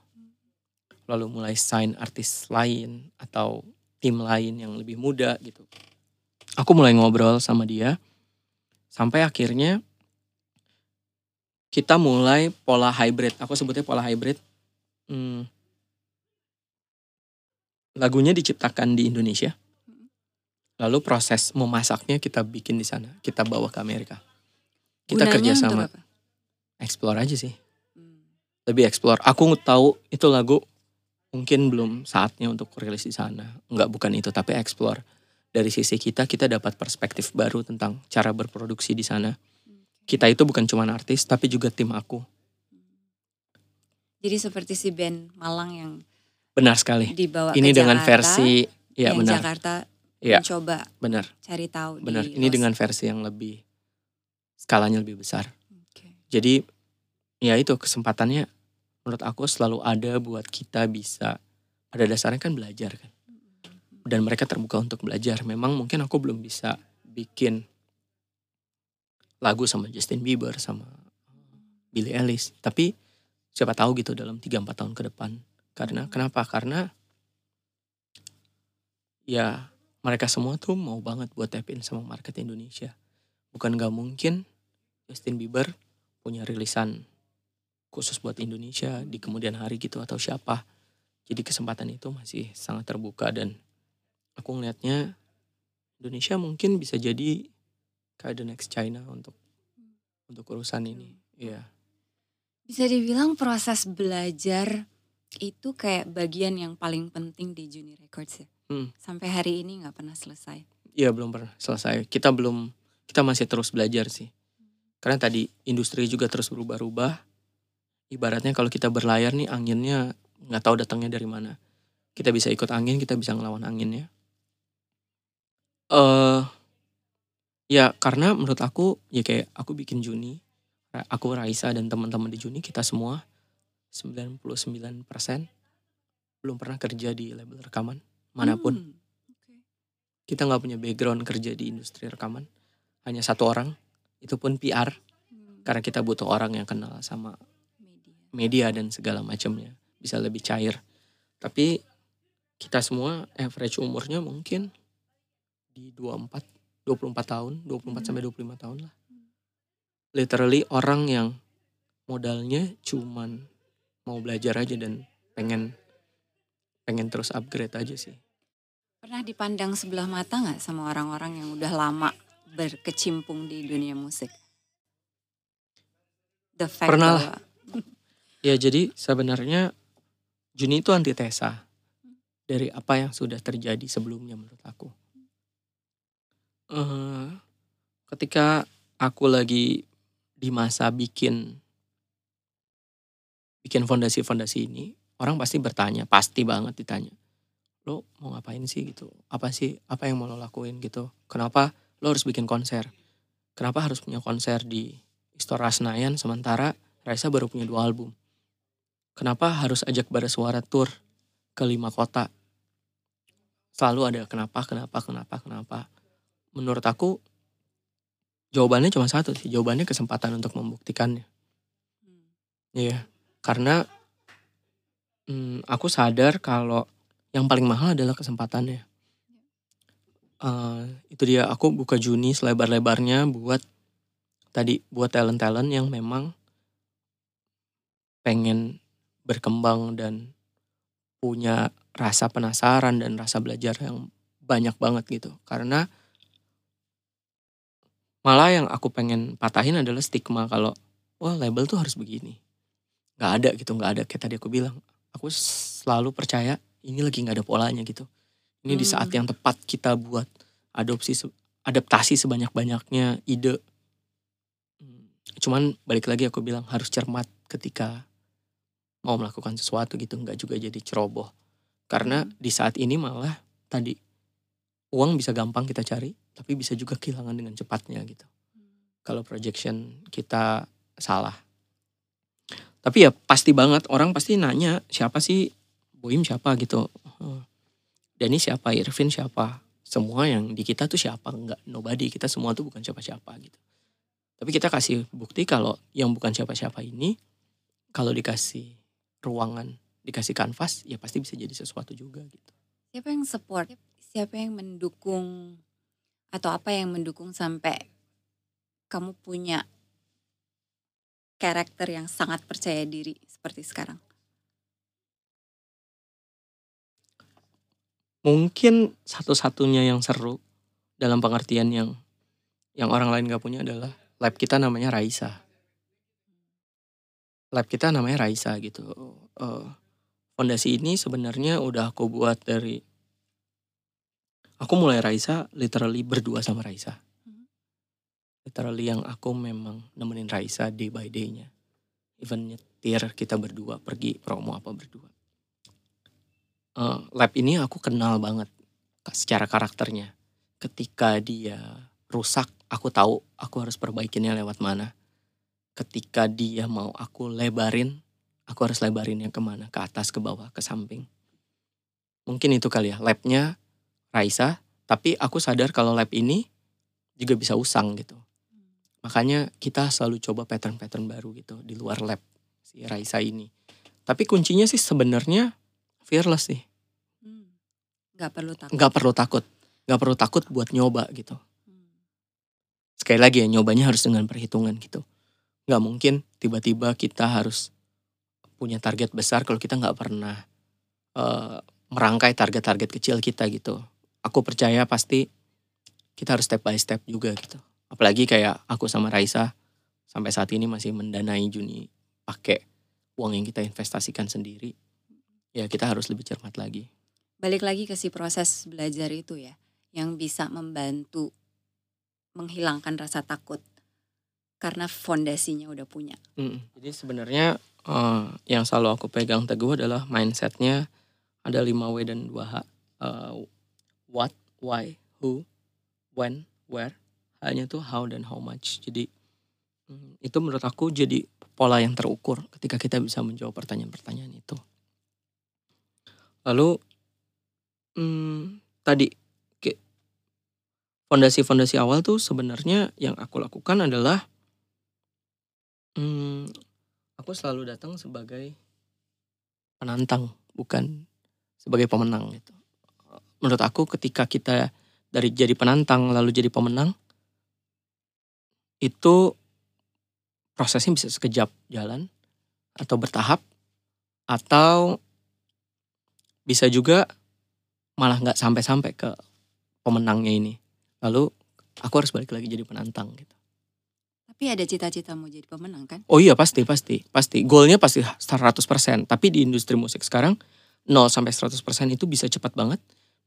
lalu mulai sign artis lain atau tim lain yang lebih muda gitu. Aku mulai ngobrol sama dia, sampai akhirnya kita mulai pola hybrid. Aku sebutnya pola hybrid. Hmm. Lagunya diciptakan di Indonesia. Lalu proses memasaknya kita bikin di sana. Kita bawa ke Amerika. Kita kerja sama. Explore aja sih. Hmm. Lebih explore. Aku tahu itu lagu mungkin belum saatnya untuk rilis di sana. Enggak bukan itu, tapi explore dari sisi kita kita dapat perspektif baru tentang cara berproduksi di sana. Kita itu bukan cuma artis, tapi juga tim aku. Jadi seperti si band Malang yang Benar sekali. dibawa Ini ke dengan Jakarta, versi ya yang benar. Jakarta Iya. mencoba Benar, cari tahu benar. di Ini Los- dengan versi yang lebih skalanya lebih besar. Oke. Jadi ya itu kesempatannya menurut aku selalu ada buat kita bisa pada dasarnya kan belajar kan. Dan mereka terbuka untuk belajar. Memang mungkin aku belum bisa bikin lagu sama Justin Bieber sama Billie Eilish, tapi siapa tahu gitu dalam 3 4 tahun ke depan. Karena kenapa? Karena ya mereka semua tuh mau banget buat tap in sama market Indonesia. Bukan gak mungkin Justin Bieber punya rilisan khusus buat Indonesia di kemudian hari gitu atau siapa. Jadi kesempatan itu masih sangat terbuka dan aku ngelihatnya Indonesia mungkin bisa jadi kayak the next China untuk untuk urusan ini. Iya. Bisa dibilang proses belajar itu kayak bagian yang paling penting di Juni Records ya. Hmm. Sampai hari ini nggak pernah selesai. Iya belum pernah selesai. Kita belum kita masih terus belajar sih. Karena tadi industri juga terus berubah-ubah. Ibaratnya kalau kita berlayar nih anginnya nggak tahu datangnya dari mana. Kita bisa ikut angin, kita bisa ngelawan anginnya. Eh ya karena menurut aku ya kayak aku bikin Juni, aku Raisa dan teman-teman di Juni kita semua 99% belum pernah kerja di label rekaman mana pun. Hmm, kita nggak punya background kerja di industri rekaman hanya satu orang itu pun PR Hmm, karena kita butuh orang yang kenal sama media. media dan segala macamnya bisa lebih cair. Tapi kita semua average umurnya mungkin di 24 24 tahun 24 Hmm. sampai 25 tahun lah literally orang yang modalnya cuman mau belajar aja dan pengen pengen terus upgrade aja sih Pernah dipandang sebelah mata nggak sama orang-orang yang udah lama berkecimpung di dunia musik? The fact Pernah lah. Ya jadi sebenarnya Juni itu antitesa dari apa yang sudah terjadi sebelumnya menurut aku. Eh, ketika aku lagi di masa bikin bikin fondasi-fondasi ini, orang pasti bertanya, pasti banget ditanya, lo mau ngapain sih gitu? Apa sih, apa yang mau lo lakuin gitu? Kenapa lo harus bikin konser? Kenapa harus punya konser di Istora Senayan sementara Raisa baru punya dua album? Kenapa harus ajak bara suara tour ke lima kota? Selalu ada kenapa, kenapa, kenapa, kenapa. Menurut aku jawabannya cuma satu sih. Jawabannya kesempatan untuk membuktikannya. Hmm. Iya, karena hmm, aku sadar kalau yang paling mahal adalah kesempatannya. Eh, itu dia, aku buka Juni selebar-lebarnya buat tadi buat talent-talent yang memang pengen berkembang dan punya rasa penasaran dan rasa belajar yang banyak banget gitu. Karena malah yang aku pengen patahin adalah stigma kalau wah label tuh harus begini. Nggak ada gitu, nggak ada kayak tadi aku bilang. Aku selalu percaya ini lagi nggak ada polanya gitu. Ini di saat Hmm. yang tepat kita buat adopsi adaptasi sebanyak-banyaknya ide. Hmm, Cuman balik lagi aku bilang harus cermat ketika mau melakukan sesuatu gitu, nggak juga jadi ceroboh. Karena di saat ini malah tadi uang bisa gampang kita cari, tapi bisa juga kehilangan dengan cepatnya gitu kalau projection kita salah. Tapi ya pasti banget orang pasti nanya siapa sih Boim siapa gitu. Eh, Denny siapa, Irvin siapa. Semua yang di kita tuh siapa, enggak nobody. Kita semua tuh bukan siapa-siapa gitu. Tapi kita kasih bukti kalau yang bukan siapa-siapa ini kalau dikasih ruangan, dikasih kanvas ya pasti bisa jadi sesuatu juga gitu. Siapa yang support? Siapa yang mendukung? Atau apa yang mendukung sampai kamu punya karakter yang sangat percaya diri seperti sekarang? mungkin satu-satunya yang seru dalam pengertian yang yang orang lain gak punya adalah lab kita namanya Raisa. Lab kita namanya Raisa gitu. Eh, fondasi ini sebenarnya udah aku buat dari aku mulai Raisa literally berdua sama Raisa. Hmm. Literally yang aku memang nemenin Raisa day by day-nya. Even nyetir kita berdua pergi promo apa berdua. Eh, lab ini aku kenal banget secara karakternya. Ketika dia rusak, aku tahu aku harus perbaikinnya lewat mana. Ketika dia mau aku lebarin, aku harus lebarinnya ke mana? Ke atas, ke bawah, ke samping. Mungkin itu kali ya, labnya Raisa, tapi aku sadar kalau lab ini juga bisa usang gitu. Makanya kita selalu coba pattern-pattern baru gitu di luar lab si Raisa ini. Tapi kuncinya sih sebenarnya fearless sih. Hmm. Nggak perlu takut. Nggak perlu takut. Nggak perlu takut buat nyoba gitu. Hmm. Sekali lagi ya nyobanya harus dengan perhitungan gitu. Nggak mungkin tiba-tiba kita harus punya target besar kalau kita nggak pernah eh, merangkai target-target kecil kita gitu. Aku percaya pasti kita harus step by step juga gitu. Apalagi kayak aku sama Raisa sampai saat ini masih mendanai Juni pakai uang yang kita investasikan sendiri. Ya kita harus lebih cermat lagi. Balik lagi ke si proses belajar itu ya, yang bisa membantu menghilangkan rasa takut karena fondasinya udah punya. Mm, Jadi sebenarnya eh, yang selalu aku pegang teguh adalah mindsetnya ada 5W dan 2H. Eh, what, why, who, when, where. Hanya tuh how dan how much. Jadi mm, itu menurut aku jadi pola yang terukur ketika kita bisa menjawab pertanyaan-pertanyaan itu. Lalu mm, tadi fondasi-fondasi awal tuh sebenarnya yang aku lakukan adalah mm, aku selalu datang sebagai penantang bukan sebagai pemenang gitu. Menurut aku ketika kita dari jadi penantang lalu jadi pemenang itu prosesnya bisa sekejap jalan atau bertahap atau bisa juga malah nggak sampai-sampai ke pemenangnya ini. Lalu aku harus balik lagi jadi penantang gitu. Tapi ada cita-cita mau jadi pemenang kan? Oh iya pasti pasti pasti goalnya pasti 100% tapi di industri musik sekarang 0 sampai 100% itu bisa cepat banget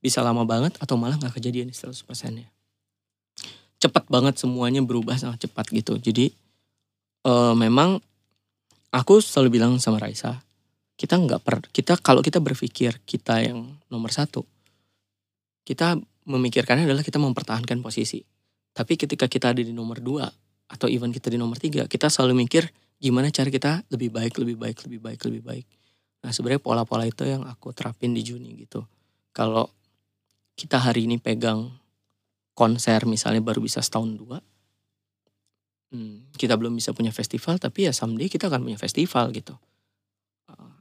bisa lama banget atau malah nggak kejadian di 100% ya cepat banget semuanya berubah sangat cepat gitu jadi eh, memang aku selalu bilang sama Raisa kita nggak per kita kalau kita berpikir kita yang nomor satu kita memikirkannya adalah kita mempertahankan posisi tapi ketika kita ada di nomor dua atau even kita di nomor tiga, kita selalu mikir gimana cara kita lebih baik, lebih baik, lebih baik, lebih baik. Nah sebenarnya pola-pola itu yang aku terapin di Juni gitu. Kalau kita hari ini pegang konser misalnya baru bisa setahun dua, hmm, kita belum bisa punya festival, tapi ya someday kita akan punya festival gitu. Uh,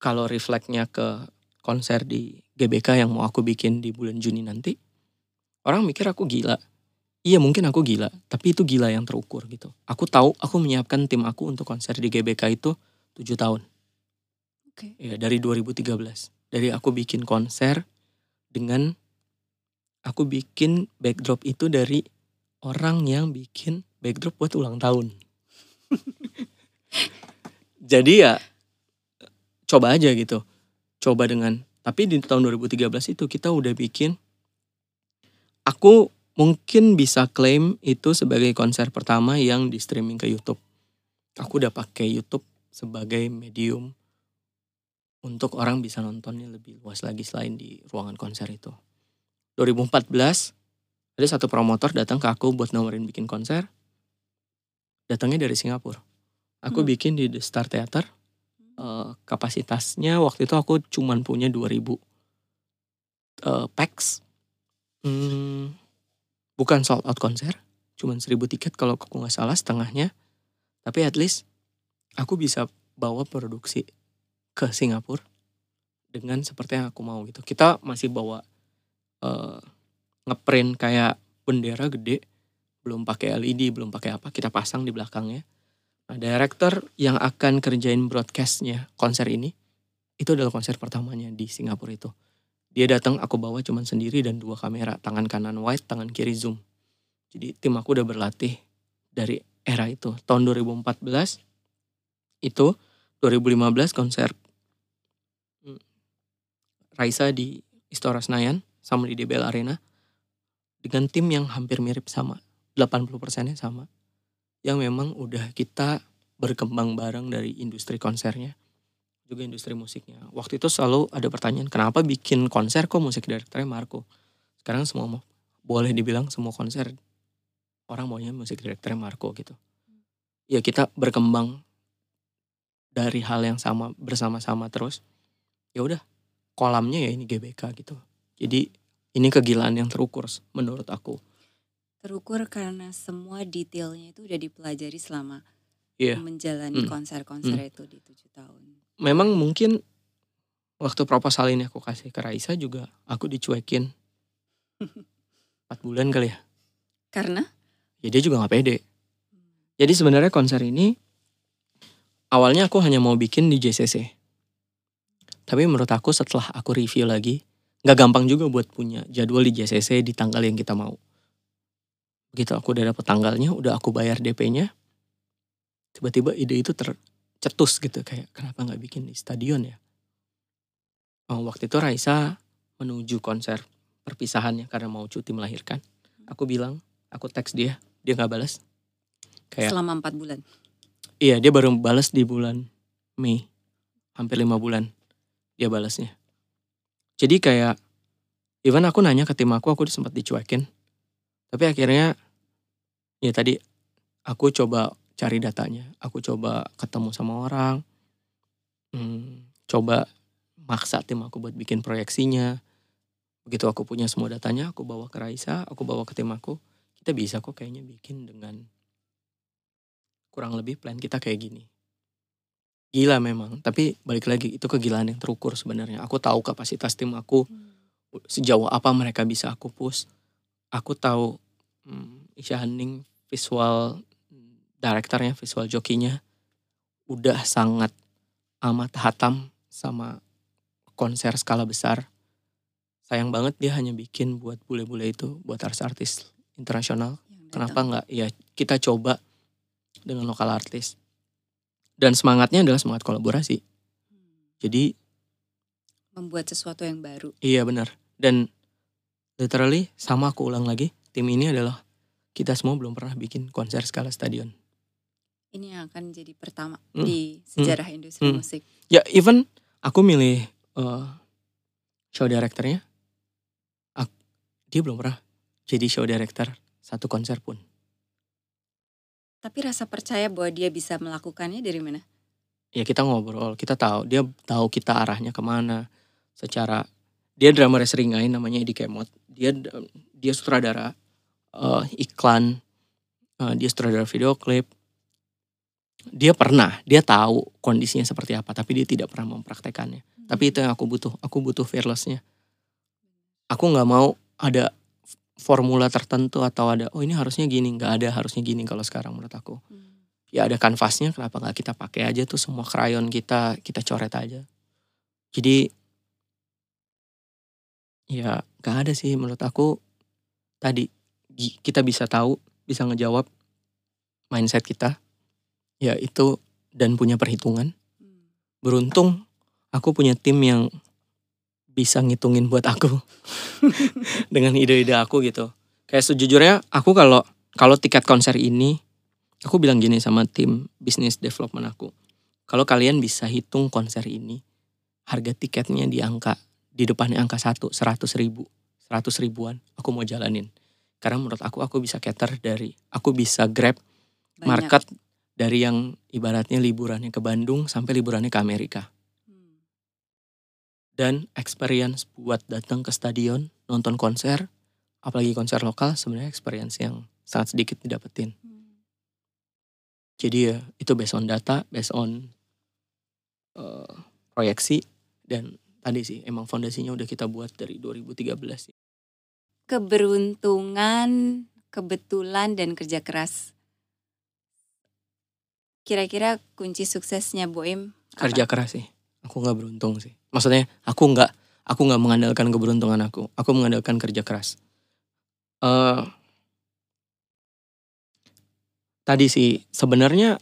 Kalau refleksnya ke konser di GBK yang mau aku bikin di bulan Juni nanti, orang mikir aku gila Iya mungkin aku gila, tapi itu gila yang terukur gitu. Aku tahu aku menyiapkan tim aku untuk konser di GBK itu 7 tahun. Oke. Ya, dari 2013. Dari aku bikin konser dengan aku bikin backdrop itu dari orang yang bikin backdrop buat ulang tahun. Jadi ya coba aja gitu. Coba dengan tapi di tahun 2013 itu kita udah bikin aku mungkin bisa klaim itu sebagai konser pertama yang di streaming ke YouTube. Aku udah pakai YouTube sebagai medium untuk orang bisa nontonnya lebih luas lagi selain di ruangan konser itu. 2014 ada satu promotor datang ke aku buat nawarin bikin konser. Datangnya dari Singapura. Aku Hmm. bikin di The Star Theater. Eh, kapasitasnya waktu itu aku cuman punya 2000 eh, pax. Hmm, bukan sold out konser, cuman 1000 tiket kalau aku nggak salah setengahnya. Tapi at least aku bisa bawa produksi ke Singapura dengan seperti yang aku mau gitu. Kita masih bawa eh, ngeprint kayak bendera gede, belum pakai LED, belum pakai apa, kita pasang di belakangnya. Nah, director yang akan kerjain broadcastnya konser ini, itu adalah konser pertamanya di Singapura itu. Dia datang, aku bawa cuman sendiri dan dua kamera, tangan kanan wide, tangan kiri zoom. Jadi tim aku udah berlatih dari era itu. Tahun 2014 itu 2015 konser Raisa di Istora Senayan sama di DBL Arena dengan tim yang hampir mirip sama 80 persennya sama yang memang udah kita berkembang bareng dari industri konsernya juga industri musiknya. Waktu itu selalu ada pertanyaan kenapa bikin konser kok musik direkturnya Marco? Sekarang semua boleh dibilang semua konser orang maunya musik direkturnya Marco gitu. Ya kita berkembang dari hal yang sama bersama-sama terus. Ya udah kolamnya ya ini GBK gitu. Jadi ini kegilaan yang terukur menurut aku. Terukur karena semua detailnya itu udah dipelajari selama Iya. menjalani Hmm. konser-konser itu di tujuh tahun. Memang mungkin waktu proposal ini aku kasih ke Raisa juga aku dicuekin. Empat bulan kali ya. Karena? Ya dia juga nggak pede. Jadi sebenarnya konser ini awalnya aku hanya mau bikin di JCC tapi menurut aku setelah aku review lagi nggak gampang juga buat punya jadwal di JCC di tanggal yang kita mau. Begitu aku udah dapet tanggalnya udah aku bayar DP-nya tiba-tiba ide itu tercetus gitu kayak kenapa nggak bikin di stadion ya? Oh, waktu itu Raisa menuju konser perpisahannya karena mau cuti melahirkan. Aku bilang aku teks dia dia nggak balas kayak selama empat bulan? Iya dia baru balas di bulan Mei Hampir lima bulan Dia balasnya. Jadi kayak Even aku nanya ke tim aku Aku sempat dicuekin. Tapi akhirnya Ya tadi Aku coba cari datanya. Aku coba ketemu sama orang. Hmm, Coba Maksa tim aku buat bikin proyeksinya. Begitu aku punya semua datanya Aku bawa ke Raisa Aku bawa ke tim aku. Kita bisa kok kayaknya bikin dengan kurang lebih plan kita kayak gini. Gila memang, tapi balik lagi itu kegilaan yang terukur sebenarnya. Aku tahu kapasitas tim aku sejauh apa mereka bisa aku push. Aku tahu hmm, Isya Hening visual directornya, visual jokinya udah sangat amat hatam sama konser skala besar. Sayang banget dia hanya bikin buat bule-bule itu, buat artis-artis internasional kenapa nggak ya kita coba dengan lokal artis dan semangatnya adalah semangat kolaborasi. Jadi membuat sesuatu yang baru. Iya benar. Dan literally sama aku ulang lagi tim ini adalah kita semua belum pernah bikin konser skala stadion. Ini yang akan jadi pertama Hmm. di sejarah industri Hmm. musik. Ya even aku milih eh, show directornya ak- dia belum pernah jadi show director satu konser pun tapi rasa percaya bahwa dia bisa melakukannya dari mana? Ya kita ngobrol kita tahu dia tahu kita arahnya ke mana secara dia drummer seringai namanya Edi Kemot. Dia dia sutradara eh, iklan eh, dia sutradara video klip. Dia pernah dia tahu kondisinya seperti apa tapi dia tidak pernah mempraktekannya. Tapi itu yang aku butuh aku butuh fearlessnya. Aku nggak mau ada formula tertentu atau ada oh ini harusnya gini. Nggak ada harusnya gini kalau sekarang menurut aku. Hmm. ya ada kanvasnya kenapa nggak kita pakai aja tuh semua krayon kita kita coret aja. Jadi ya nggak ada sih menurut aku. Tadi kita bisa tahu bisa ngejawab mindset kita ya itu dan punya perhitungan. Hmm. beruntung aku punya tim yang bisa ngitungin buat aku dengan ide-ide aku gitu kayak sejujurnya aku kalau kalau tiket konser ini aku bilang gini sama tim bisnis development aku kalau kalian bisa hitung konser ini harga tiketnya di angka di depannya angka satu seratus ribu seratus ribuan aku mau jalanin karena menurut aku aku bisa cater dari aku bisa grab Banyak. market dari yang ibaratnya liburannya ke Bandung sampai liburannya ke Amerika. Dan experience buat datang ke stadion nonton konser apalagi konser lokal sebenarnya experience yang sangat sedikit didapetin. Hmm. jadi ya itu based on data based on eh, proyeksi dan tadi sih emang fondasinya udah kita buat dari 2013 sih. keberuntungan kebetulan dan kerja keras. Kira-kira kunci suksesnya Boim kerja keras sih. Aku nggak beruntung sih maksudnya aku nggak aku nggak mengandalkan keberuntungan aku aku mengandalkan kerja keras eh tadi sih sebenarnya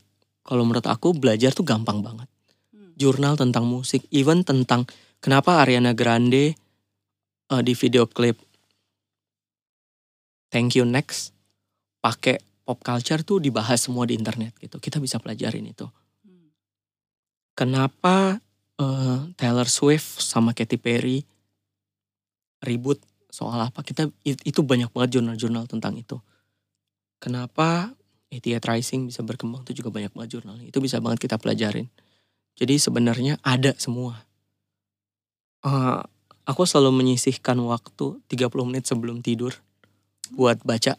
kalau menurut aku belajar tuh gampang banget Hmm. jurnal tentang musik even tentang Kenapa Ariana Grande uh, di video klip Thank You Next pakai pop culture tuh dibahas semua di internet gitu. Kita bisa pelajarin itu. Hmm. Kenapa uh, Taylor Swift sama Katy Perry ribut soal apa? Kita itu banyak banget jurnal-jurnal tentang itu. Kenapa ATA Rising bisa berkembang itu juga banyak banget jurnal. Itu bisa banget kita pelajarin. Jadi sebenarnya ada semua. Uh, aku selalu menyisihkan waktu 30 menit sebelum tidur buat baca,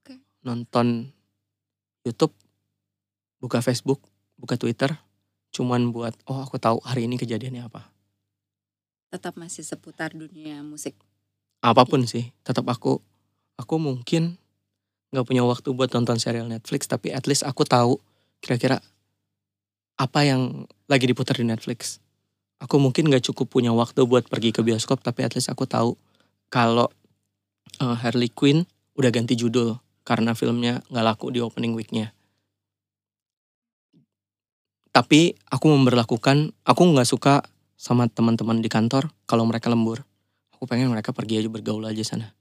Oke. nonton YouTube, buka Facebook, buka Twitter, cuman buat oh aku tahu hari ini kejadiannya apa. Tetap masih seputar dunia musik. Apa pun sih, tetap aku aku mungkin nggak punya waktu buat nonton serial Netflix, tapi at least aku tahu kira-kira apa yang lagi diputar di Netflix. Aku mungkin nggak cukup punya waktu buat pergi ke bioskop, tapi at least aku tahu kalau uh, Harley Quinn udah ganti judul karena filmnya nggak laku di opening weeknya. Tapi aku memperlakukan, aku nggak suka sama teman-teman di kantor kalau mereka lembur. Aku pengen mereka pergi aja bergaul aja sana.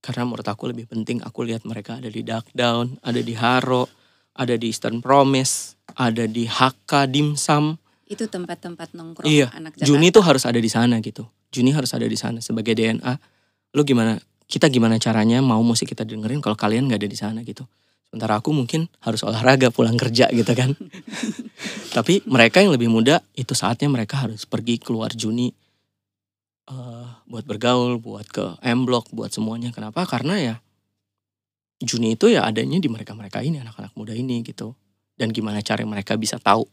Karena menurut aku lebih penting aku lihat mereka ada di Dark Down, ada di Haro, ada di Eastern Promise, ada di HK Dimsum. Itu tempat-tempat nongkrong Iya, anak Jakarta. Juni tuh harus ada di sana gitu. Juni harus ada di sana sebagai DNA. Lu gimana? Kita gimana caranya mau musik kita dengerin kalau kalian nggak ada di sana gitu. Sementara aku mungkin harus olahraga pulang kerja gitu kan. Tapi mereka yang lebih muda itu saatnya mereka harus pergi keluar Juni eh, buat bergaul, buat ke M Block, buat semuanya. Kenapa? Karena ya Juni itu ya adanya di mereka-mereka ini, anak-anak muda ini gitu. Dan gimana cara mereka bisa tahu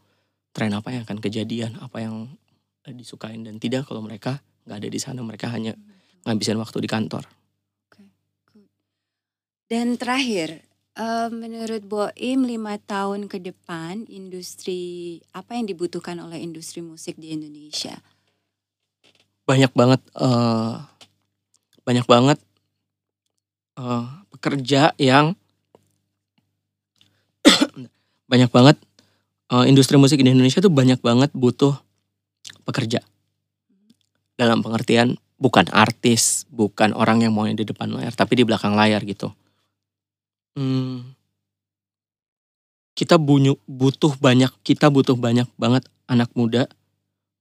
tren apa yang akan kejadian, apa yang disukain dan tidak kalau mereka nggak ada di sana, mereka hanya ngabisin waktu di kantor. Dan terakhir, eh, menurut Boim lima tahun ke depan industri apa yang dibutuhkan oleh industri musik di Indonesia? Banyak banget eh, banyak banget eh, pekerja yang banyak banget eh, industri musik di Indonesia tuh banyak banget butuh pekerja. Dalam pengertian bukan artis, bukan orang yang mau di depan layar, tapi di belakang layar gitu. Hmm, kita bunyu, butuh banyak, kita butuh banyak banget anak muda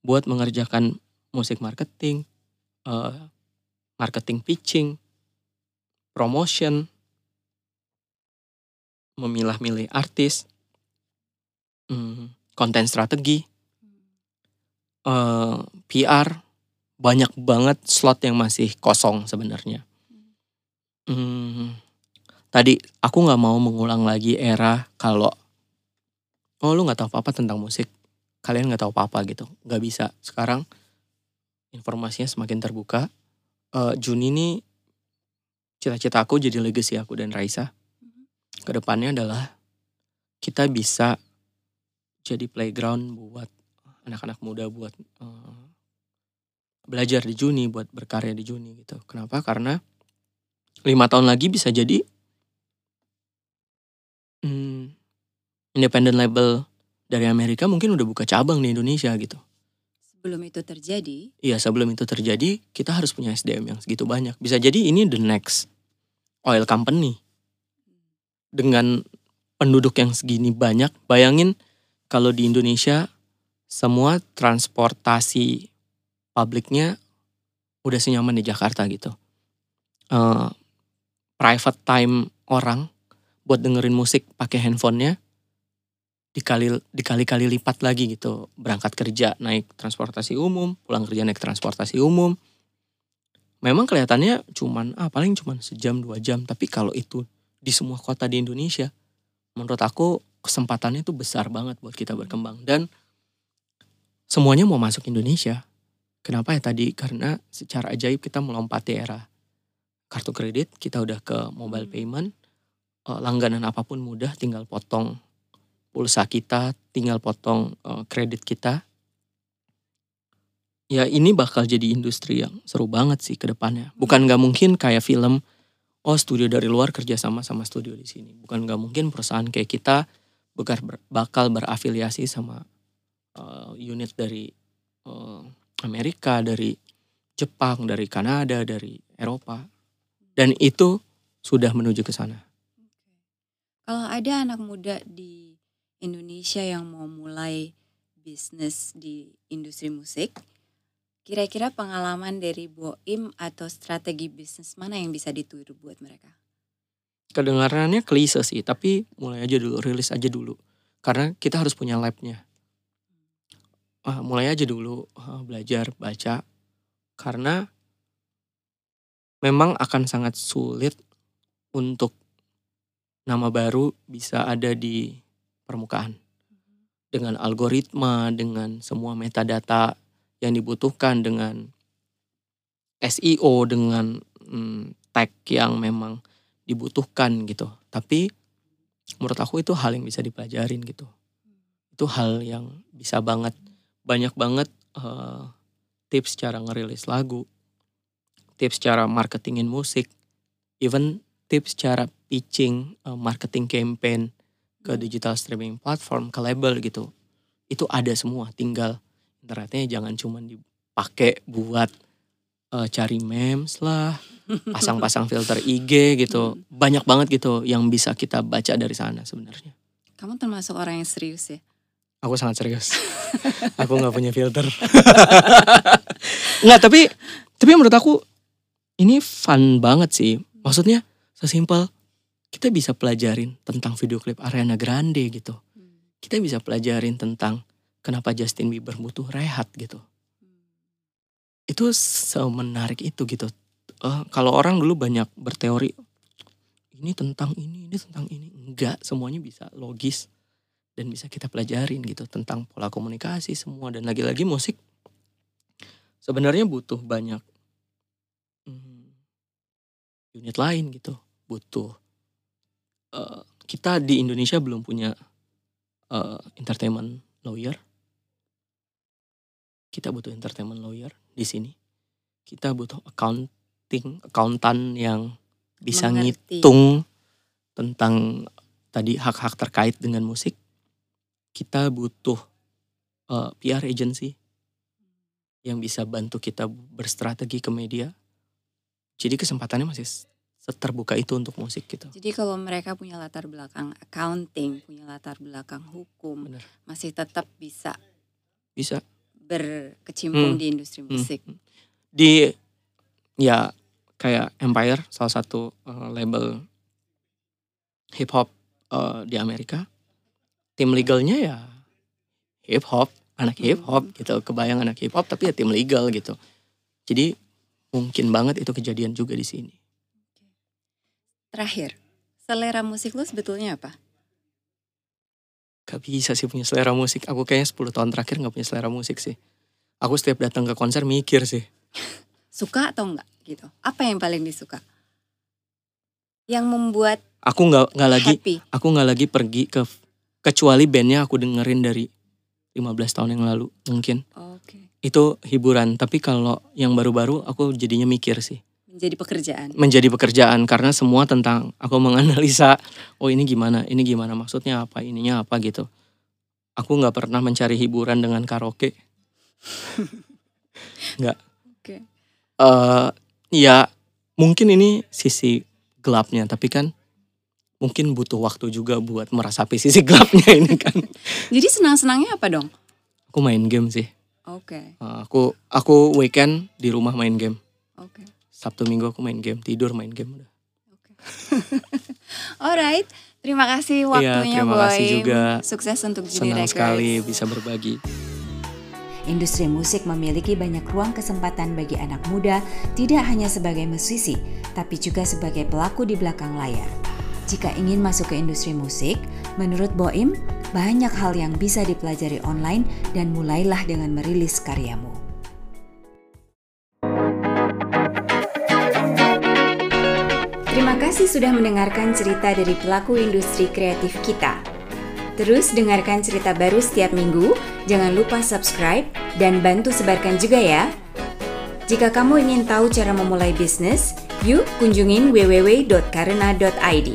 buat mengerjakan musik marketing, eh, marketing pitching, promotion, memilah-milih artis, hmm, konten strategi, eh, PR, banyak banget slot yang masih kosong sebenarnya. Hmm, tadi aku nggak mau mengulang lagi era kalau oh lu nggak tahu apa-apa tentang musik, kalian nggak tahu apa-apa gitu, nggak bisa. Sekarang informasinya semakin terbuka. Eh, Juni ini cita-cita aku jadi legacy aku dan Raisa. Ke depannya adalah kita bisa jadi playground buat anak-anak muda buat eh, belajar di Juni, buat berkarya di Juni gitu. Kenapa? Karena lima tahun lagi bisa jadi hmm, independent label dari Amerika mungkin udah buka cabang di Indonesia gitu. Sebelum itu terjadi, Iya sebelum itu terjadi kita harus punya SDM yang segitu banyak. Bisa jadi ini the next oil company. Dengan penduduk yang segini banyak, bayangin kalau di Indonesia semua transportasi publiknya udah senyaman di Jakarta gitu. Eh, private time orang buat dengerin musik pakai handphonenya dikali dikali-kali lipat lagi gitu. Berangkat kerja naik transportasi umum pulang kerja naik transportasi umum. Memang kelihatannya cuman ah paling cuman sejam dua jam. Tapi kalau itu di semua kota di Indonesia menurut aku kesempatannya tuh besar banget buat kita berkembang. Dan semuanya mau masuk Indonesia. Kenapa ya tadi? Karena secara ajaib kita melompati era kartu kredit kita udah ke mobile Hmm. payment Eh, langganan apa pun mudah tinggal potong pulsa kita, tinggal potong eh, kredit kita. Ya ini bakal jadi industri yang seru banget sih ke depannya. Bukan nggak mungkin kayak film, oh studio dari luar kerja sama sama studio di sini. Bukan nggak mungkin perusahaan kayak kita bakal, ber- bakal berafiliasi sama eh, unit dari eh, Amerika, dari Jepang, dari Kanada, dari Eropa. Dan itu sudah menuju ke sana. Kalau ada anak muda di Indonesia yang mau mulai bisnis di industri musik, kira-kira pengalaman dari Boim atau strategi bisnis mana yang bisa ditiru buat mereka? Kedengarannya klise sih, tapi mulai aja dulu, rilis aja dulu. Karena kita harus punya labnya. Uh, mulai aja dulu uh, belajar, baca. Karena memang akan sangat sulit untuk nama baru bisa ada di permukaan. Dengan algoritma, dengan semua metadata yang dibutuhkan, dengan SEO, dengan hmm, tag yang memang dibutuhkan gitu. Tapi menurut aku itu hal yang bisa dipelajarin gitu. Itu hal yang bisa banget, banyak banget uh, tips cara ngerilis lagu, tips cara marketingin musik, even tips cara pitching uh, marketing campaign ke hmm. digital streaming platform, ke label gitu. Itu ada semua, tinggal internetnya jangan cuma dipakai buat uh, cari memes lah, pasang-pasang filter IG gitu. Hmm. Banyak banget gitu yang bisa kita baca dari sana sebenarnya. Kamu termasuk orang yang serius ya? Aku sangat serius. aku nggak punya filter. nggak tapi tapi menurut aku ini fun banget sih. Maksudnya sesimpel kita bisa pelajarin tentang video klip Ariana Grande gitu. Kita bisa pelajarin tentang kenapa Justin Bieber butuh rehat gitu. Itu semenarik itu gitu. Uh, kalau orang dulu banyak berteori ini tentang ini, ini tentang ini. Enggak, semuanya bisa logis dan bisa kita pelajarin gitu tentang pola komunikasi semua dan lagi-lagi musik sebenarnya butuh banyak hmm, unit lain gitu butuh uh, kita di Indonesia belum punya uh, entertainment lawyer. Kita butuh entertainment lawyer di sini. Kita butuh accounting, accountant yang bisa Mengerti. ngitung tentang tadi hak-hak terkait dengan musik. Kita butuh uh, eh, PR agency yang bisa bantu kita berstrategi ke media. Jadi kesempatannya masih terbuka itu untuk musik gitu. Jadi kalau mereka punya latar belakang accounting, punya latar belakang hukum, Bener. masih tetap bisa bisa berkecimpung hmm. di industri hmm. musik. Hmm. Di ya kayak Empire salah satu uh, label hip hop uh, di Amerika. Tim legalnya ya hip hop, anak hip hop hmm. gitu. Kebayang anak hip hop tapi ya tim legal gitu. Jadi mungkin banget itu kejadian juga di sini. Terakhir, selera musik lu sebetulnya apa? Gak bisa sih punya selera musik. Aku kayaknya 10 tahun terakhir gak punya selera musik sih. Aku setiap datang ke konser mikir sih. Suka atau enggak gitu? Apa yang paling disuka? Yang membuat aku nggak nggak lagi happy. aku nggak lagi pergi ke kecuali bandnya aku dengerin dari 15 tahun yang lalu mungkin. Okay. Itu hiburan. Tapi kalau yang baru-baru aku jadinya mikir sih menjadi pekerjaan. Menjadi pekerjaan karena semua tentang aku menganalisa oh ini gimana, ini gimana maksudnya apa, ininya apa gitu. Aku nggak pernah mencari hiburan dengan karaoke. nggak. Oke. Okay. Uh, eh, ya mungkin ini sisi gelapnya tapi kan mungkin butuh waktu juga buat merasapi sisi gelapnya ini kan. Jadi senang-senangnya apa dong? Aku main game sih. Oke. Okay. Uh, aku aku weekend di rumah main game. Oke. Okay. Sabtu Minggu aku main game, tidur main game udah. Okay. Alright, terima kasih iya, waktunya iya, terima boy. kasih juga. Sukses untuk Juni Senang Records. sekali bisa berbagi. Industri musik memiliki banyak ruang kesempatan bagi anak muda, tidak hanya sebagai musisi, tapi juga sebagai pelaku di belakang layar. Jika ingin masuk ke industri musik, menurut Boim, banyak hal yang bisa dipelajari online dan mulailah dengan merilis karyamu. Terima kasih sudah mendengarkan cerita dari pelaku industri kreatif kita. Terus dengarkan cerita baru setiap minggu, jangan lupa subscribe dan bantu sebarkan juga ya. Jika kamu ingin tahu cara memulai bisnis, yuk kunjungin www.karena.id.